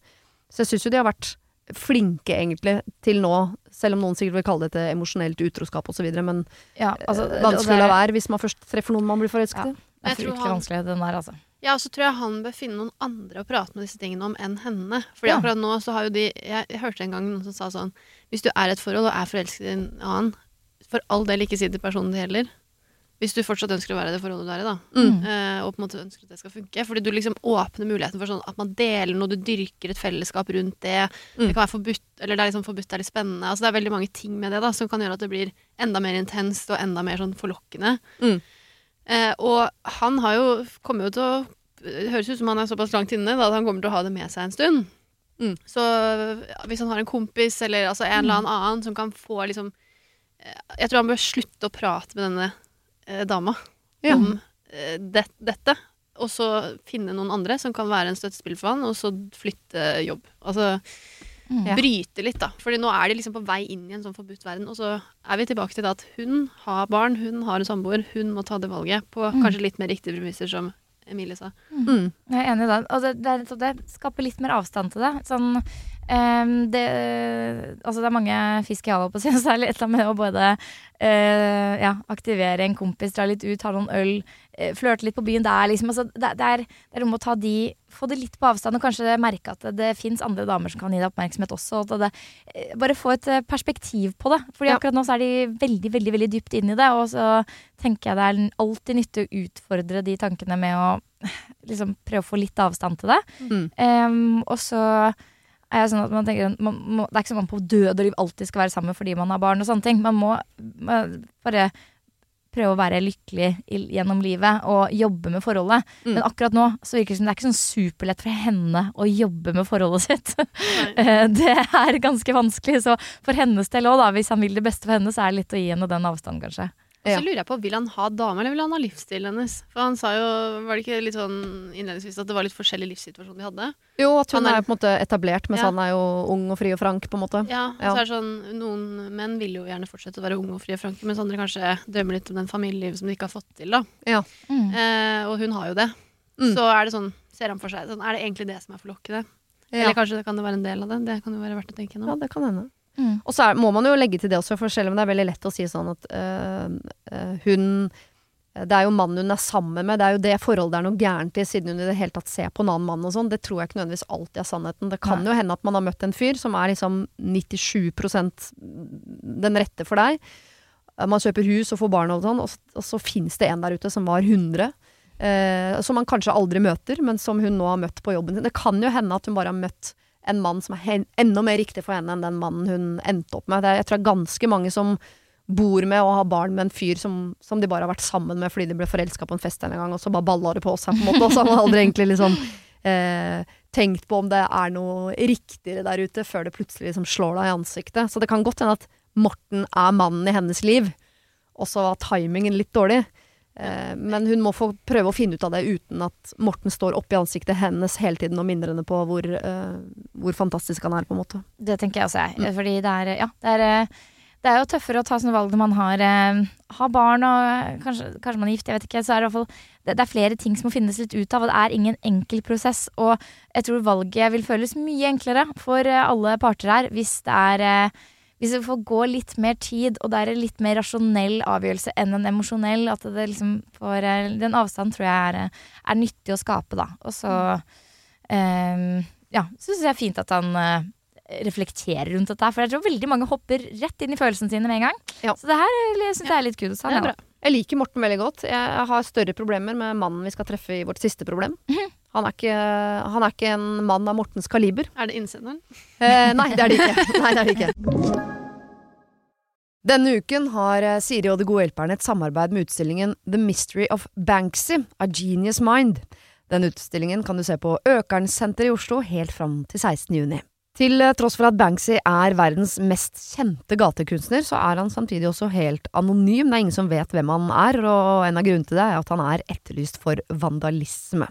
Så jeg syns jo de har vært flinke, egentlig, til nå, selv om noen sikkert vil kalle det et emosjonelt utroskap osv., men Ja, altså, eh, vanskelig å la være hvis man først treffer noen man blir forelsket i. Det er fryktelig han- vanskelig, den der, altså. Ja, og så tror jeg han bør finne noen andre å prate med disse tingene om enn henne. Fordi Ja. akkurat nå så har jo de jeg, jeg hørte en gang noen som sa sånn Hvis du er i et forhold og er forelsket i en annen, for all del ikke si til personen det gjelder. Hvis du fortsatt ønsker å være i det forholdet du er i, da. Mm. Eh, og på en måte ønsker at det skal funke. Fordi du liksom åpner muligheten for sånn at man deler noe, du dyrker et fellesskap rundt det. Mm. Det kan være forbudt, eller det er liksom forbudt, det er litt spennende. Altså det er veldig mange ting med det da, som kan gjøre at det blir enda mer intenst og enda mer sånn forlokkende. Mm. Eh, og han har jo kommer jo til å Det høres ut som han er såpass langt inne da, at han kommer til å ha det med seg en stund. Mm. Så hvis han har en kompis eller altså en eller annen annen som kan få liksom eh, Jeg tror han bør slutte å prate med denne eh, dama Ja. om eh, det, dette. Og så finne noen andre som kan være en støttespill for han, og så flytte jobb. Altså Mm. Bryte litt, da. Fordi nå er de liksom på vei inn i en sånn forbudt verden. Og så er vi tilbake til det at hun har barn, hun har en samboer, hun må ta det valget på Mm. kanskje litt mer riktige premisser, som Emilie sa. Mm. Jeg er enig i det. Og det, det, er det skaper litt mer avstand til det. Sånn, um, det, altså det er mange fisk i havet, på å si det, (laughs) så er med å både uh, ja, aktivere en kompis, dra litt ut, ta noen øl, uh, flørte litt på byen. Det er liksom, altså, det, det, er, det er noe å ta de, få det litt på avstand, og kanskje merke at det, det fins andre damer som kan gi deg oppmerksomhet også. Og det, eh, bare få et eh, perspektiv på det. Fordi Ja. akkurat nå så er de veldig, veldig, veldig dypt inn i det, og så tenker jeg det er alltid nyttig å utfordre de tankene med å (laughs) liksom prøve å få litt avstand til det. Mm. Um, og så er jeg sånn at man tenker man må, Det er ikke sånn at man på død og liv alltid skal være sammen fordi man har barn og sånne ting. Man må bare prøve å være lykkelig gjennom livet og jobbe med forholdet. Mm. Men akkurat nå så virker det som det er ikke sånn superlett for henne å jobbe med forholdet sitt. (laughs) Eh, det er ganske vanskelig, så for hennes del òg, hvis han vil det beste for henne, så er det litt å gi henne den avstanden, kanskje. Og Ja. så lurer jeg på, vil han ha dame, eller vil han ha livsstilen hennes? For han sa jo, var det ikke litt sånn innledningsvis at det var litt forskjellig livssituasjon de hadde? Jo, at hun er- er, på en måte etablert, mens Ja. han er jo ung og fri og frank, på en måte. Ja, og Ja. så er det sånn, noen menn vil jo gjerne fortsette å være unge og frie og franke, mens andre kanskje drømmer litt om den familielivet som de ikke har fått til, da. Mm. Eh, og hun har jo det. Mm. Så er det sånn, ser han for seg, sånn, er det egentlig det som er forlokkende? Ja. Eller kanskje det kan det være en del av det? Det kan jo være verdt å tenke ja, det kan hende. Mm. Og så er, må man jo legge til det også, for selv om det er veldig lett å si sånn at øh, øh, hun Det er jo mannen hun er sammen med, det er jo det forholdet det er noe gærent i, siden hun i det hele tatt ser på en annen mann og sånn. Det tror jeg ikke nødvendigvis alltid er sannheten. Det kan Nei. jo hende at man har møtt en fyr som er liksom 97% den rette for deg. Man kjøper hus og får barn og sånn, og, s- og så fins det en der ute som var 100. Eh, som man kanskje aldri møter, men som hun nå har møtt på jobben sin. Det kan jo hende at hun bare har møtt en mann som er enda mer riktig for henne enn den mannen hun endte opp med. Er, jeg tror det er ganske mange som bor med og har barn med en fyr som, som de bare har vært sammen med fordi de ble forelska på en fest en gang, og så bare balla det på seg, på en måte. Og så har man aldri egentlig liksom eh, tenkt på om det er noe riktigere der ute, før det plutselig liksom slår deg i ansiktet. Så det kan godt hende at Morten er mannen i hennes liv, og så var timingen litt dårlig. Eh, men hun må få prøve å finne ut av det uten at Morten står oppi ansiktet hennes hele tiden og minner henne på hvor, eh, hvor fantastisk han er, på en måte. Det tenker jeg også, jeg. Fordi det er, ja, det er eh, det er jo tøffere å ta sånne valg når man har, har barn og kanskje, kanskje, man er gift, jeg vet ikke. Så er det, fall, det, er flere ting som må finnes litt ut av, og det er ingen enkel prosess. Og jeg tror valget vil føles mye enklere for alle parter her hvis det er hvis det får gå litt mer tid, og det er en litt mer rasjonell avgjørelse enn en emosjonell, at det liksom får eh, Den avstanden tror jeg er, er nyttig å skape, da. Og så um, ja, syns jeg er fint at han reflekterer rundt dette. For jeg tror veldig mange hopper rett inn i følelsene sine med en gang. Ja. Så det her syns jeg er litt kudos. Han, ja. Jeg liker Morten veldig godt. Jeg har større problemer med mannen vi skal treffe i vårt siste problem. Mhm. Han, er ikke, han, er ikke, en mann av Mortens kaliber. Er det innsenderen? Eh, nei, det er det ikke. Nei, det er det ikke. Denne uken har eh, Siri og De gode hjelperne et samarbeid med utstillingen The Mystery of Banksy, A Genius Mind. Den utstillingen kan du se på Økernsenteret i Oslo helt fram til 16. juni. Til eh, tross for at Banksy er verdens mest kjente gatekunstner, så er han samtidig også helt anonym. Det er ingen som vet hvem han er, og en av grunnene til det er at han er etterlyst for vandalisme.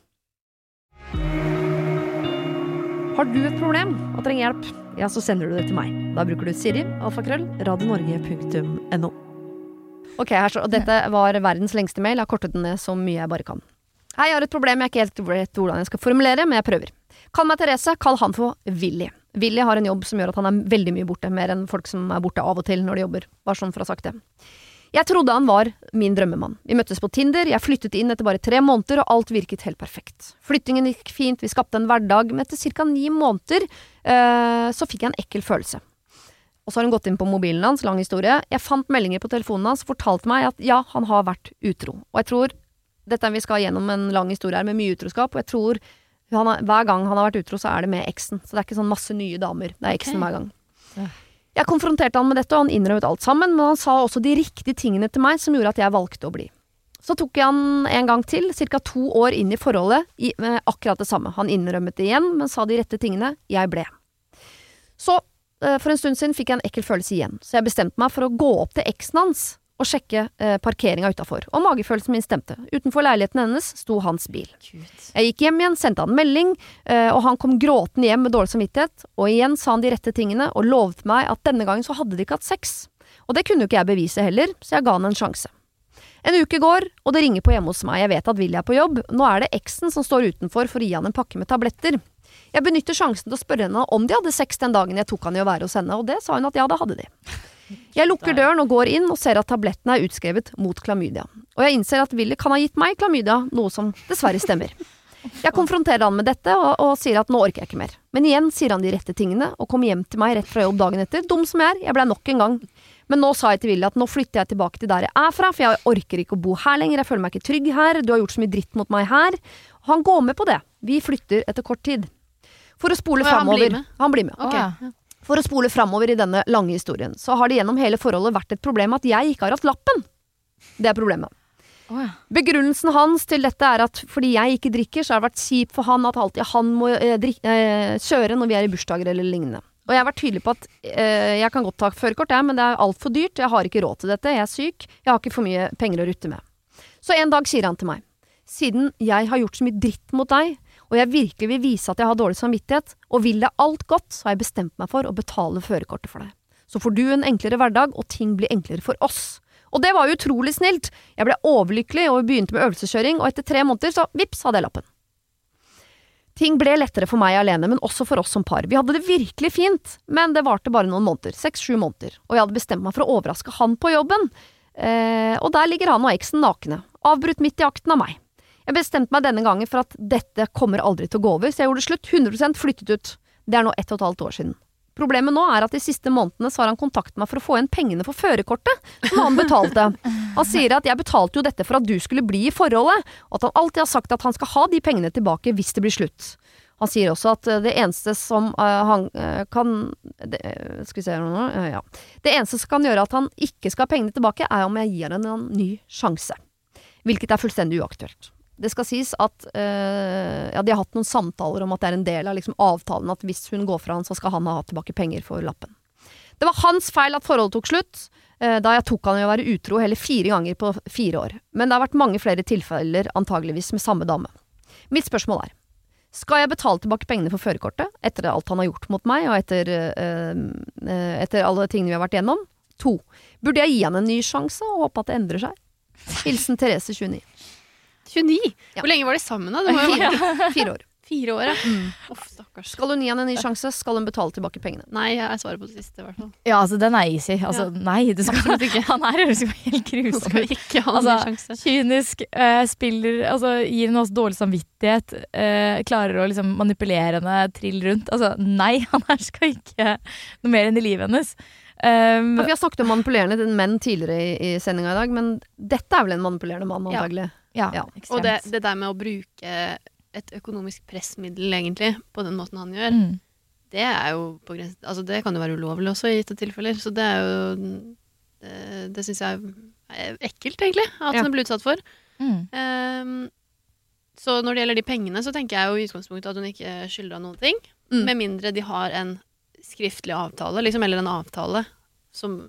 Har du et problem og trenger hjelp, ja, så sender du det til meg. Da bruker du Siri, alfakrøll, radionorge.no. Ok, her så, Dette var verdens lengste mail. Jeg har kortet den ned så mye jeg bare kan. Hei, jeg har et problem jeg ikke helt vet hvordan jeg skal formulere, men jeg prøver. Kall meg Therese, kall han for Willy. Willy har en jobb som gjør at han er veldig mye borte, mer enn folk som er borte av og til når de jobber. Bare sånn for å ha sagt det. Jeg trodde han var min drømmemann. Vi møttes på Tinder, jeg flyttet inn etter bare tre måneder, og alt virket helt perfekt. Flyttingen gikk fint, vi skapte en hverdag, men etter ca. ni måneder øh, så fikk jeg en ekkel følelse. Og så har hun gått inn på mobilen hans, lang historie. Jeg fant meldinger på telefonen hans og fortalte meg at ja, han har vært utro. Og jeg tror dette vi skal gjennom en lang historie her med mye utroskap, og jeg tror har, hver gang han har vært utro, så er det med eksen. Så det er ikke sånn masse nye damer. Det er eksen okay. hver gang. Jeg konfronterte han med dette, og han innrømmet alt sammen, men han sa også de riktige tingene til meg som gjorde at jeg valgte å bli. Så tok jeg han en gang til, ca. to år inn i forholdet, i, med akkurat det samme. Han innrømmet det igjen, men sa de rette tingene. Jeg ble. Så, eh, for en stund siden fikk jeg en ekkel følelse igjen, så jeg bestemte meg for å gå opp til eksen hans og sjekke eh, parkeringa utafor, og magefølelsen min stemte. Utenfor leiligheten hennes sto hans bil. Gud. Jeg gikk hjem igjen, sendte han melding, eh, og han kom gråtende hjem med dårlig samvittighet, og igjen sa han de rette tingene og lovet meg at denne gangen så hadde de ikke hatt sex. Og det kunne jo ikke jeg bevise heller, så jeg ga han en sjanse. En uke går, og det ringer på hjemme hos meg, jeg vet at Willy er på jobb, nå er det eksen som står utenfor for å gi han en pakke med tabletter. Jeg benytter sjansen til å spørre henne om de hadde sex den dagen jeg tok han i å være hos henne, og det sa hun at ja, det hadde de. Jeg lukker døren og går inn og ser at tablettene er utskrevet mot klamydia. Og jeg innser at Willy kan ha gitt meg klamydia, noe som dessverre stemmer. Jeg konfronterer han med dette og, og, sier at nå orker jeg ikke mer. Men igjen sier han de rette tingene og kommer hjem til meg rett fra jobb dagen etter. Dum som jeg er, jeg blei nok en gang. Men nå sa jeg til Willy at nå flytter jeg tilbake til der jeg er fra, for jeg orker ikke å bo her lenger, jeg føler meg ikke trygg her, du har gjort så mye dritt mot meg her. Og han går med på det. Vi flytter etter kort tid. For å spole framover. han blir med? Han blir med. Ok. For å spole framover i denne lange historien, så har det gjennom hele forholdet vært et problem at jeg ikke har hatt lappen. Det er problemet. Oh, ja. Begrunnelsen hans til dette er at fordi jeg ikke drikker, så har det vært kjipt for han at alltid han må eh, drik- eh, kjøre når vi er i bursdager eller lignende. Og jeg har vært tydelig på at eh, jeg kan godt ta førerkort, jeg, men det er altfor dyrt. Jeg har ikke råd til dette. Jeg er syk. Jeg har ikke for mye penger å rutte med. Så en dag sier han til meg, siden jeg har gjort så mye dritt mot deg, og jeg virkelig vil vise at jeg har dårlig samvittighet, og vil deg alt godt, så har jeg bestemt meg for å betale førerkortet for deg. Så får du en enklere hverdag, og ting blir enklere for oss. Og det var utrolig snilt. Jeg ble overlykkelig og begynte med øvelseskjøring, og etter tre måneder så vips hadde jeg lappen. Ting ble lettere for meg alene, men også for oss som par. Vi hadde det virkelig fint, men det varte bare noen måneder. Seks-sju måneder. Og jeg hadde bestemt meg for å overraske han på jobben. Eh, og der ligger han og eksen nakne. Avbrutt midt i akten av meg. Jeg bestemte meg denne gangen for at dette kommer aldri til å gå over, så jeg gjorde det slutt. 100% flyttet ut. Det er nå ett og et halvt år siden. Problemet nå er at de siste månedene så har han kontaktet meg for å få igjen pengene for førerkortet som han betalte. Han sier at jeg betalte jo dette for at du skulle bli i forholdet, og at han alltid har sagt at han skal ha de pengene tilbake hvis det blir slutt. Han sier også at eh, det eneste som uh, han uh, kan det, Skal vi se eh, Ja. Det eneste som kan gjøre at han ikke skal ha pengene tilbake, er om jeg gir han en ny sjanse. Hvilket er fullstendig uaktuelt. Det skal sies at eh, ja, de har hatt noen samtaler om at det er en del av liksom, avtalen at hvis hun går fra han, så skal han ha tilbake penger for lappen. Det var hans feil at forholdet tok slutt, eh, da jeg tok han i å være utro hele fire ganger på fire år. Men det har vært mange flere tilfeller, antageligvis med samme dame. Mitt spørsmål er, skal jeg betale tilbake pengene for førerkortet, etter alt han har gjort mot meg, og etter, eh, etter alle tingene vi har vært igjennom? To, burde jeg gi han en ny sjanse og håpe at det endrer seg? Hilsen Therese 29. 29? Ja. Hvor lenge var de sammen, da? Det må jo Fire, (laughs) fire år. fire år, ja. Uff, stakkars. Skal hun gi han en ny sjanse, skal hun betale tilbake pengene. Nei, jeg svarer på det siste, i hvert fall. ja, altså den er easy. Altså, Ja. nei, du skal (laughs) Absolutt ikke. Han er høres jo helt Skal grusom ut. ikke ha en Altså, ny sjanse. Kynisk, uh, spiller Altså gir henne også dårlig samvittighet. uh, klarer å liksom manipulere henne trill rundt. Altså nei, (laughs) han her skal ikke noe mer enn i livet hennes. Um, Ja, vi har snakket om manipulerende menn tidligere i, i sendinga i dag, men dette er vel en manipulerende mann, antagelig. ja, Ja. ja. Og det, det der med å bruke et økonomisk pressmiddel, egentlig, på den måten han gjør, mm. det er jo på grensen Altså, det kan jo være ulovlig også, i gitte tilfeller. Så det er jo Det, det syns jeg er ekkelt, egentlig, at Ja. han blir utsatt for. Mm. Um, så når det gjelder de pengene, så tenker jeg jo i utgangspunktet at hun ikke skylder noen ting. Mm. Med mindre de har en skriftlig avtale, liksom, eller en avtale som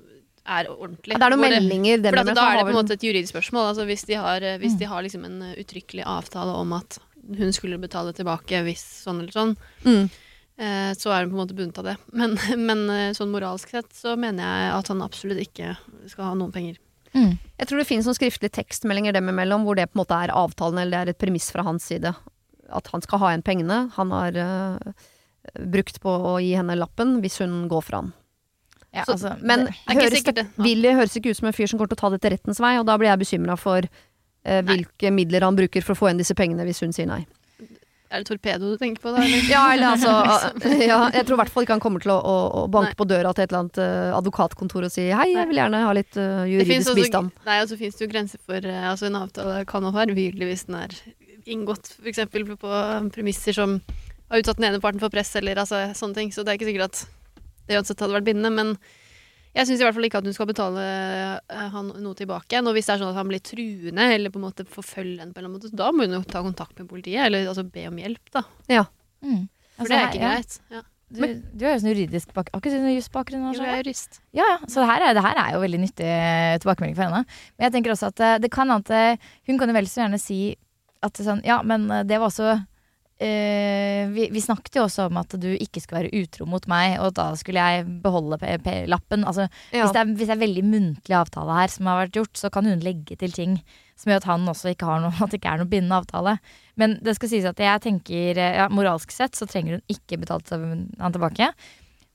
er ordentlig. Det er noen Hvor det- meldinger dem For da er det på en måte et juridisk spørsmål. Altså hvis de har, eh, hvis Mm. de har liksom en eh, uttrykkelig avtale om at hun skulle betale tilbake hvis sånn eller sånn, mm. eh, så er hun på en måte bundet av det. (laughs) Men, men sånn moralsk sett så mener jeg at han absolutt ikke skal ha noen penger. Mm. Jeg tror det finnes noen skriftlige tekstmeldinger dem imellom, hvor det på en måte er avtalen, eller det er et premiss fra hans side. At han skal ha igjen pengene. Han har uh, brukt på å gi henne lappen hvis hun går fra han. Ja, Så, altså, men det, ikke høres sikkert. Ja. Willy høres ikke ut som en fyr som kommer til å ta det til rettens vei, og da blir jeg bekymra for eh, hvilke midler han bruker for å få igjen disse pengene hvis hun sier nei. Er det torpedo du tenker på da? Eller? (laughs) Ja, eller altså (laughs) ja, Jeg tror i hvert fall ikke han kommer til å, å, å banke Nei. på døra til et eller annet uh, advokatkontor og si hei, jeg vil gjerne ha litt Det finnes juridisk også, bistand. nei, og så finnes det jo grenser for uh, altså En avtale kan også være ugyldig hvis den er inngått f.eks. på premisser som har utsatt den ene parten for press, eller altså, sånne ting. Så det er ikke sikkert at det uansett hadde vært bindende. Men jeg syns i hvert fall ikke at hun skal betale eh, han noe tilbake. Og hvis det er sånn at han blir truende, eller på en måte forfølger henne på en eller annen måte, da må hun jo ta kontakt med politiet, eller altså be om hjelp, da. mm. For Altså, det er her- ikke ja. greit. Ja. Du, du har jo sånn juridisk bak... Har ikke du noe jusbakgrunn? Jo, jeg er jurist. Ja, ja. Så det her, er, det her er jo veldig nyttig eh, tilbakemelding for henne. Men jeg tenker også at eh, det kan at hun kan jo vel så gjerne si at sånn Ja, men det var også eh, vi, vi snakket jo også om at du ikke skulle være utro mot meg, og da skulle jeg beholde lappen. Altså, Ja. hvis, det er, hvis det er veldig muntlig avtale her som har vært gjort, så kan hun legge til ting som gjør at han også ikke har noe, (laughs) at det ikke er noe bindende avtale. Men det skal sies at jeg tenker eh, ja, moralsk sett så trenger hun ikke betalt han tilbake.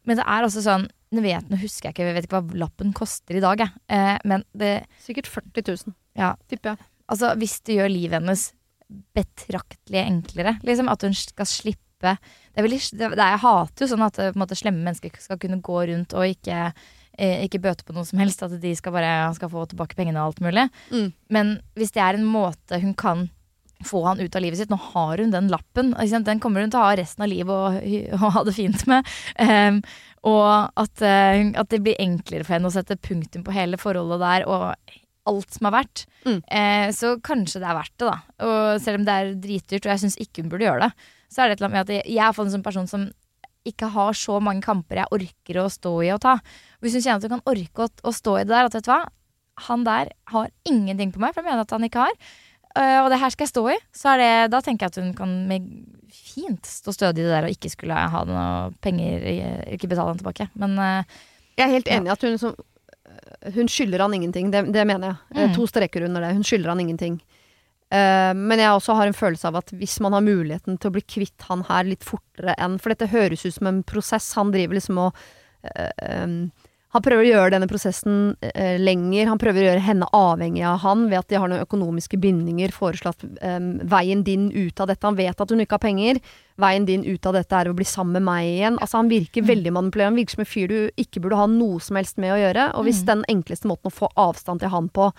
Men det er også sånn Nå vet, nå husker jeg ikke, jeg vet ikke hva lappen koster i dag, jeg. Eh, men det, Sikkert 40 000, ja, tipper jeg. altså hvis det gjør livet hennes betraktelig enklere, liksom, at hun skal slippe det er veldig, det, det, Jeg hater jo sånn at eh, måte, slemme mennesker skal kunne gå rundt og ikke, eh, ikke bøte på noe som helst. At de skal bare skal få tilbake pengene og alt mulig. Mm. Men hvis det er en måte hun kan få han ut av livet sitt. Nå har hun den lappen. Den kommer hun til å ha resten av livet og, (laughs) og ha det fint med. Um, og at, eh, at det blir enklere for henne å sette punktum på hele forholdet der og alt som har vært. Mm. Eh, så kanskje det er verdt det, da. Og selv om det er dritdyrt, og jeg syns ikke hun burde gjøre det, så er det et eller annet med at jeg, er en sånn person som ikke har så mange kamper jeg orker å stå i og ta. Hvis hun kjenner at hun kan orke å, å stå i det der, at vet du hva, han der har ingenting på meg, for jeg mener at han ikke har. Uh, og det her skal jeg stå i. Så er det, da tenker jeg at hun kan fint stå stødig i det der og ikke skulle ha noe penger, ikke betale han tilbake. Men uh, Jeg er helt enig i at hun liksom Hun skylder han ingenting. Det, det mener jeg. Eh, Mm. To streker under det. Hun skylder han ingenting. Uh, men jeg også har en følelse av at hvis man har muligheten til å bli kvitt han her litt fortere enn For dette høres ut som en prosess. Han driver liksom og uh, um, Han prøver å gjøre denne prosessen eh, lenger. Han prøver å gjøre henne avhengig av han ved at de har noen økonomiske bindinger. Foreslått eh, veien din ut av dette. Han vet at hun ikke har penger. Veien din ut av dette er å bli sammen med meg igjen. Altså Han virker veldig manipulerende. Han virker som en fyr du ikke burde ha noe som helst med å gjøre. Og hvis den enkleste måten å få avstand til han på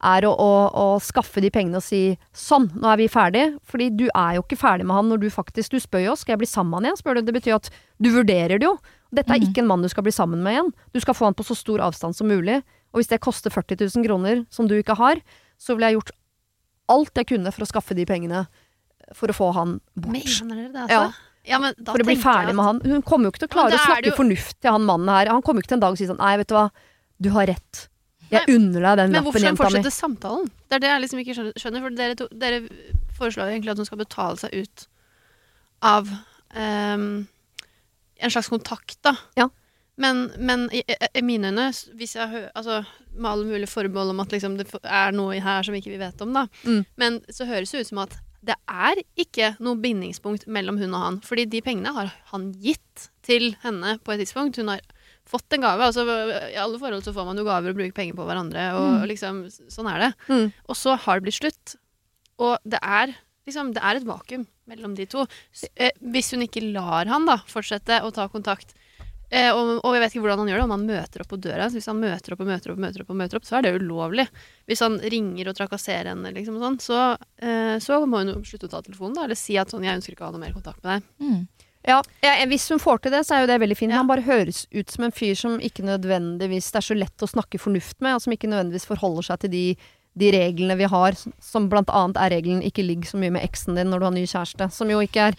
er å, å, å skaffe de pengene og si sånn, nå er vi ferdig. Fordi du er jo ikke ferdig med han når du faktisk Du spør jo skal jeg bli sammen med han igjen. Spør du. Det betyr at du vurderer det jo. Dette er ikke en mann du skal bli sammen med igjen. Du skal få han på så stor avstand som mulig. Og hvis det koster 40 000 kroner, som du ikke har, så ville jeg gjort alt jeg kunne for å skaffe de pengene for å få han bort. Mener dere det, altså? Ja, men da For å bli ferdig at- med han. Hun kommer jo ikke til å klare å snakke jo- fornuft til han mannen her. Han kommer jo ikke til en dag og si sånn Nei, vet du hva, du har rett. Jeg unner deg den Men hvorfor skal hun fortsette samtalen? Det er det jeg liksom ikke skjønner. for dere, to, dere foreslår egentlig at hun skal betale seg ut av ehm, en slags kontakt, da. Ja. Men, men i, i, mine øyne, hvis jeg hører altså, Med alle mulige forbehold om at liksom, det er noe her som ikke vi vet om, da. Mm. Men så høres det ut som at det er ikke noe bindingspunkt mellom hun og han. Fordi de pengene har han gitt til henne på et tidspunkt. Hun har fått en gave. Altså, I alle forhold så får man jo gaver og bruker penger på hverandre. Og, og liksom, sånn er det. Mm. Og så har det blitt slutt. Og det er, liksom, det er et vakuum mellom de to. Eh, hvis hun ikke lar han da fortsette å ta kontakt, eh, og, og jeg vet ikke hvordan han gjør det, om han møter opp på døra så Hvis han møter opp og møter opp, og møter opp, og møter opp, så er det ulovlig. Hvis han ringer og trakasserer henne, liksom, sånn, så, eh, så må hun slutte å ta telefonen. Da, eller si at sånn, 'jeg ønsker ikke å ha noe mer kontakt med deg'. mm. Ja, ja, hvis hun får til det, så er jo det veldig fint. Ja. Han bare høres ut som en fyr som ikke nødvendigvis Det er så lett å snakke fornuft med, og som ikke nødvendigvis forholder seg til de, de reglene vi har, som blant annet er regelen 'ikke ligg så mye med eksen din når du har ny kjæreste'. Som jo ikke er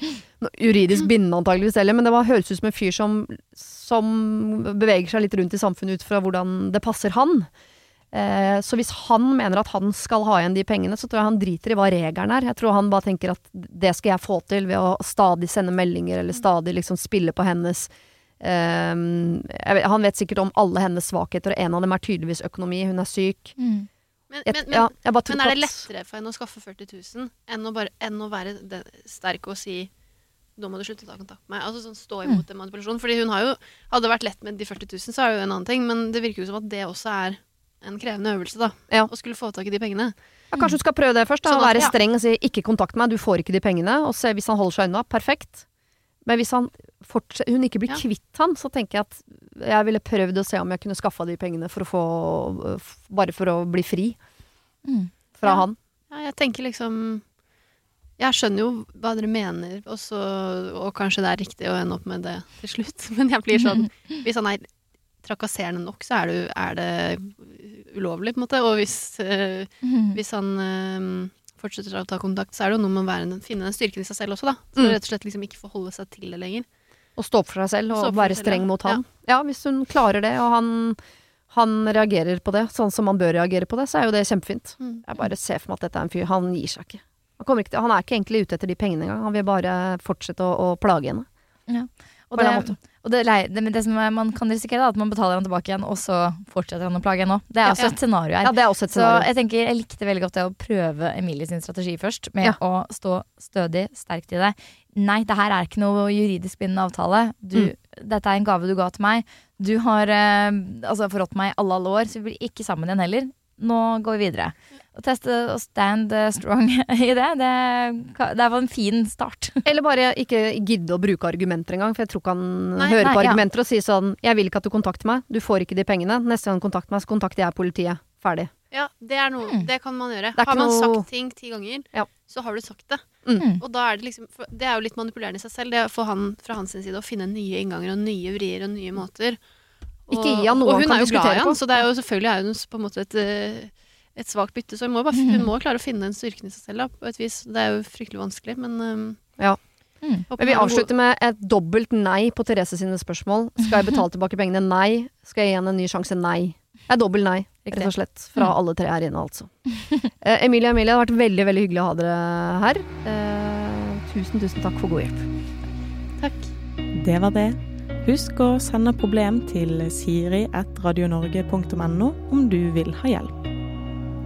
juridisk bindende antageligvis heller, men det var, høres ut som en fyr som, som beveger seg litt rundt i samfunnet ut fra hvordan det passer han. Eh, så hvis han mener at han skal ha igjen de pengene, så tror jeg han driter i hva regelen er. Jeg tror han bare tenker at det skal jeg få til ved å stadig sende meldinger, eller stadig liksom spille på hennes jeg vet, Han vet sikkert om alle hennes svakheter, og en av dem er tydeligvis økonomi. Hun er syk. Mm. Men, men, men, ja, Men er det lettere for henne å skaffe 40 000 enn å, bare, enn å være den, sterk og si nå må du slutte å ta kontakt med meg. Altså sånn Stå imot den manipulasjonen. Fordi hun har jo Hadde det vært lett med de 40 000, så er det jo en annen ting. Men det virker jo som at det også er en krevende øvelse, da. Ja. Å skulle få tak i de pengene. Ja, kanskje du skal prøve det først. Da, Sånn at- være streng og si 'ikke kontakt meg, du får ikke de pengene'. Og se hvis han holder seg unna. Perfekt. Men hvis han hun ikke blir Ja. kvitt han, så tenker jeg at jeg ville prøvd å se om jeg kunne skaffa de pengene for å få Bare for å bli fri Mm. fra Ja. han. Ja, jeg tenker liksom Jeg skjønner jo hva dere mener, også, og kanskje det er riktig å ende opp med det til slutt. (laughs) Men jeg blir sånn (laughs) Hvis han er trakasserende nok, så er det, er det ulovlig, på en måte. Og hvis, øh, Mm. hvis han eh, fortsetter å ta kontakt, så er det jo noe med å være, finne den styrken i seg selv også, da. Så Mm. rett og slett liksom ikke forholde seg til det lenger. Og stå opp for seg selv og være selv, streng mot han. Ja. hvis hun klarer det, og han, han reagerer på det sånn som man bør reagere på det, så er jo det kjempefint. Mm. Jeg bare ser for meg at dette er en fyr Han gir seg ikke. Han, ikke til, han er ikke egentlig ute etter de pengene engang. Han vil bare fortsette å, å plage henne. Og det, og det, men det som er- man kan risikere, da, at man betaler han tilbake igjen, og så fortsetter han å plage henne. Det er også et scenario her. Ja, det er også et Så jeg tenker, jeg likte veldig godt det å prøve Emilie sin strategi først, med Ja. å stå stødig, sterkt i det. Nei, det her er ikke noe juridisk bindende avtale. Du, Mm. Dette er en gave du ga til meg. Du har eh, altså forrådt meg alle alle år, så vi blir ikke sammen igjen heller. Nå går vi videre. Å teste og stand eh, strong (laughs) i det, det, det er en fin start. (laughs) Eller bare ikke gidde å bruke argumenter engang, for jeg tror ikke han Nei, hører nei, på ja. argumenter og sier sånn 'Jeg vil ikke at du kontakter meg, du får ikke de pengene'. Neste gang du kontakter meg, så kontakter jeg politiet. Ferdig. Ja, det er noe Mm. Det kan man gjøre. Har man noe- sagt ting ti ganger, Ja. så har du sagt det. Mm. Og da er det liksom for Det er jo litt manipulerende i seg selv, det å for han fra hans side å finne nye innganger og nye vrier og nye måter. Og, Ikke gi han noe og hun er jo glad diskutere i han, så det er jo selvfølgelig er hun på en måte et, eh, et svakt bytte. Så hun må, bare, hun må klare å finne den styrken i seg selv, da, på et vis. Det er jo fryktelig vanskelig, men um, Ja. Mm. Men vi avslutter med et dobbelt nei på Therese sine spørsmål. Skal jeg betale tilbake pengene? Nei. Skal jeg gi henne en ny sjanse? Nei. Det er dobbelt nei, rett og slett. Fra Mm. alle tre her inne, altså. Eh, Emilie og Emilie, det har vært veldig veldig hyggelig å ha dere her. Eh, tusen, tusen takk for god hjelp. Takk. Det var det. Husk å sende problem til siri.radionorge.no om du vil ha hjelp.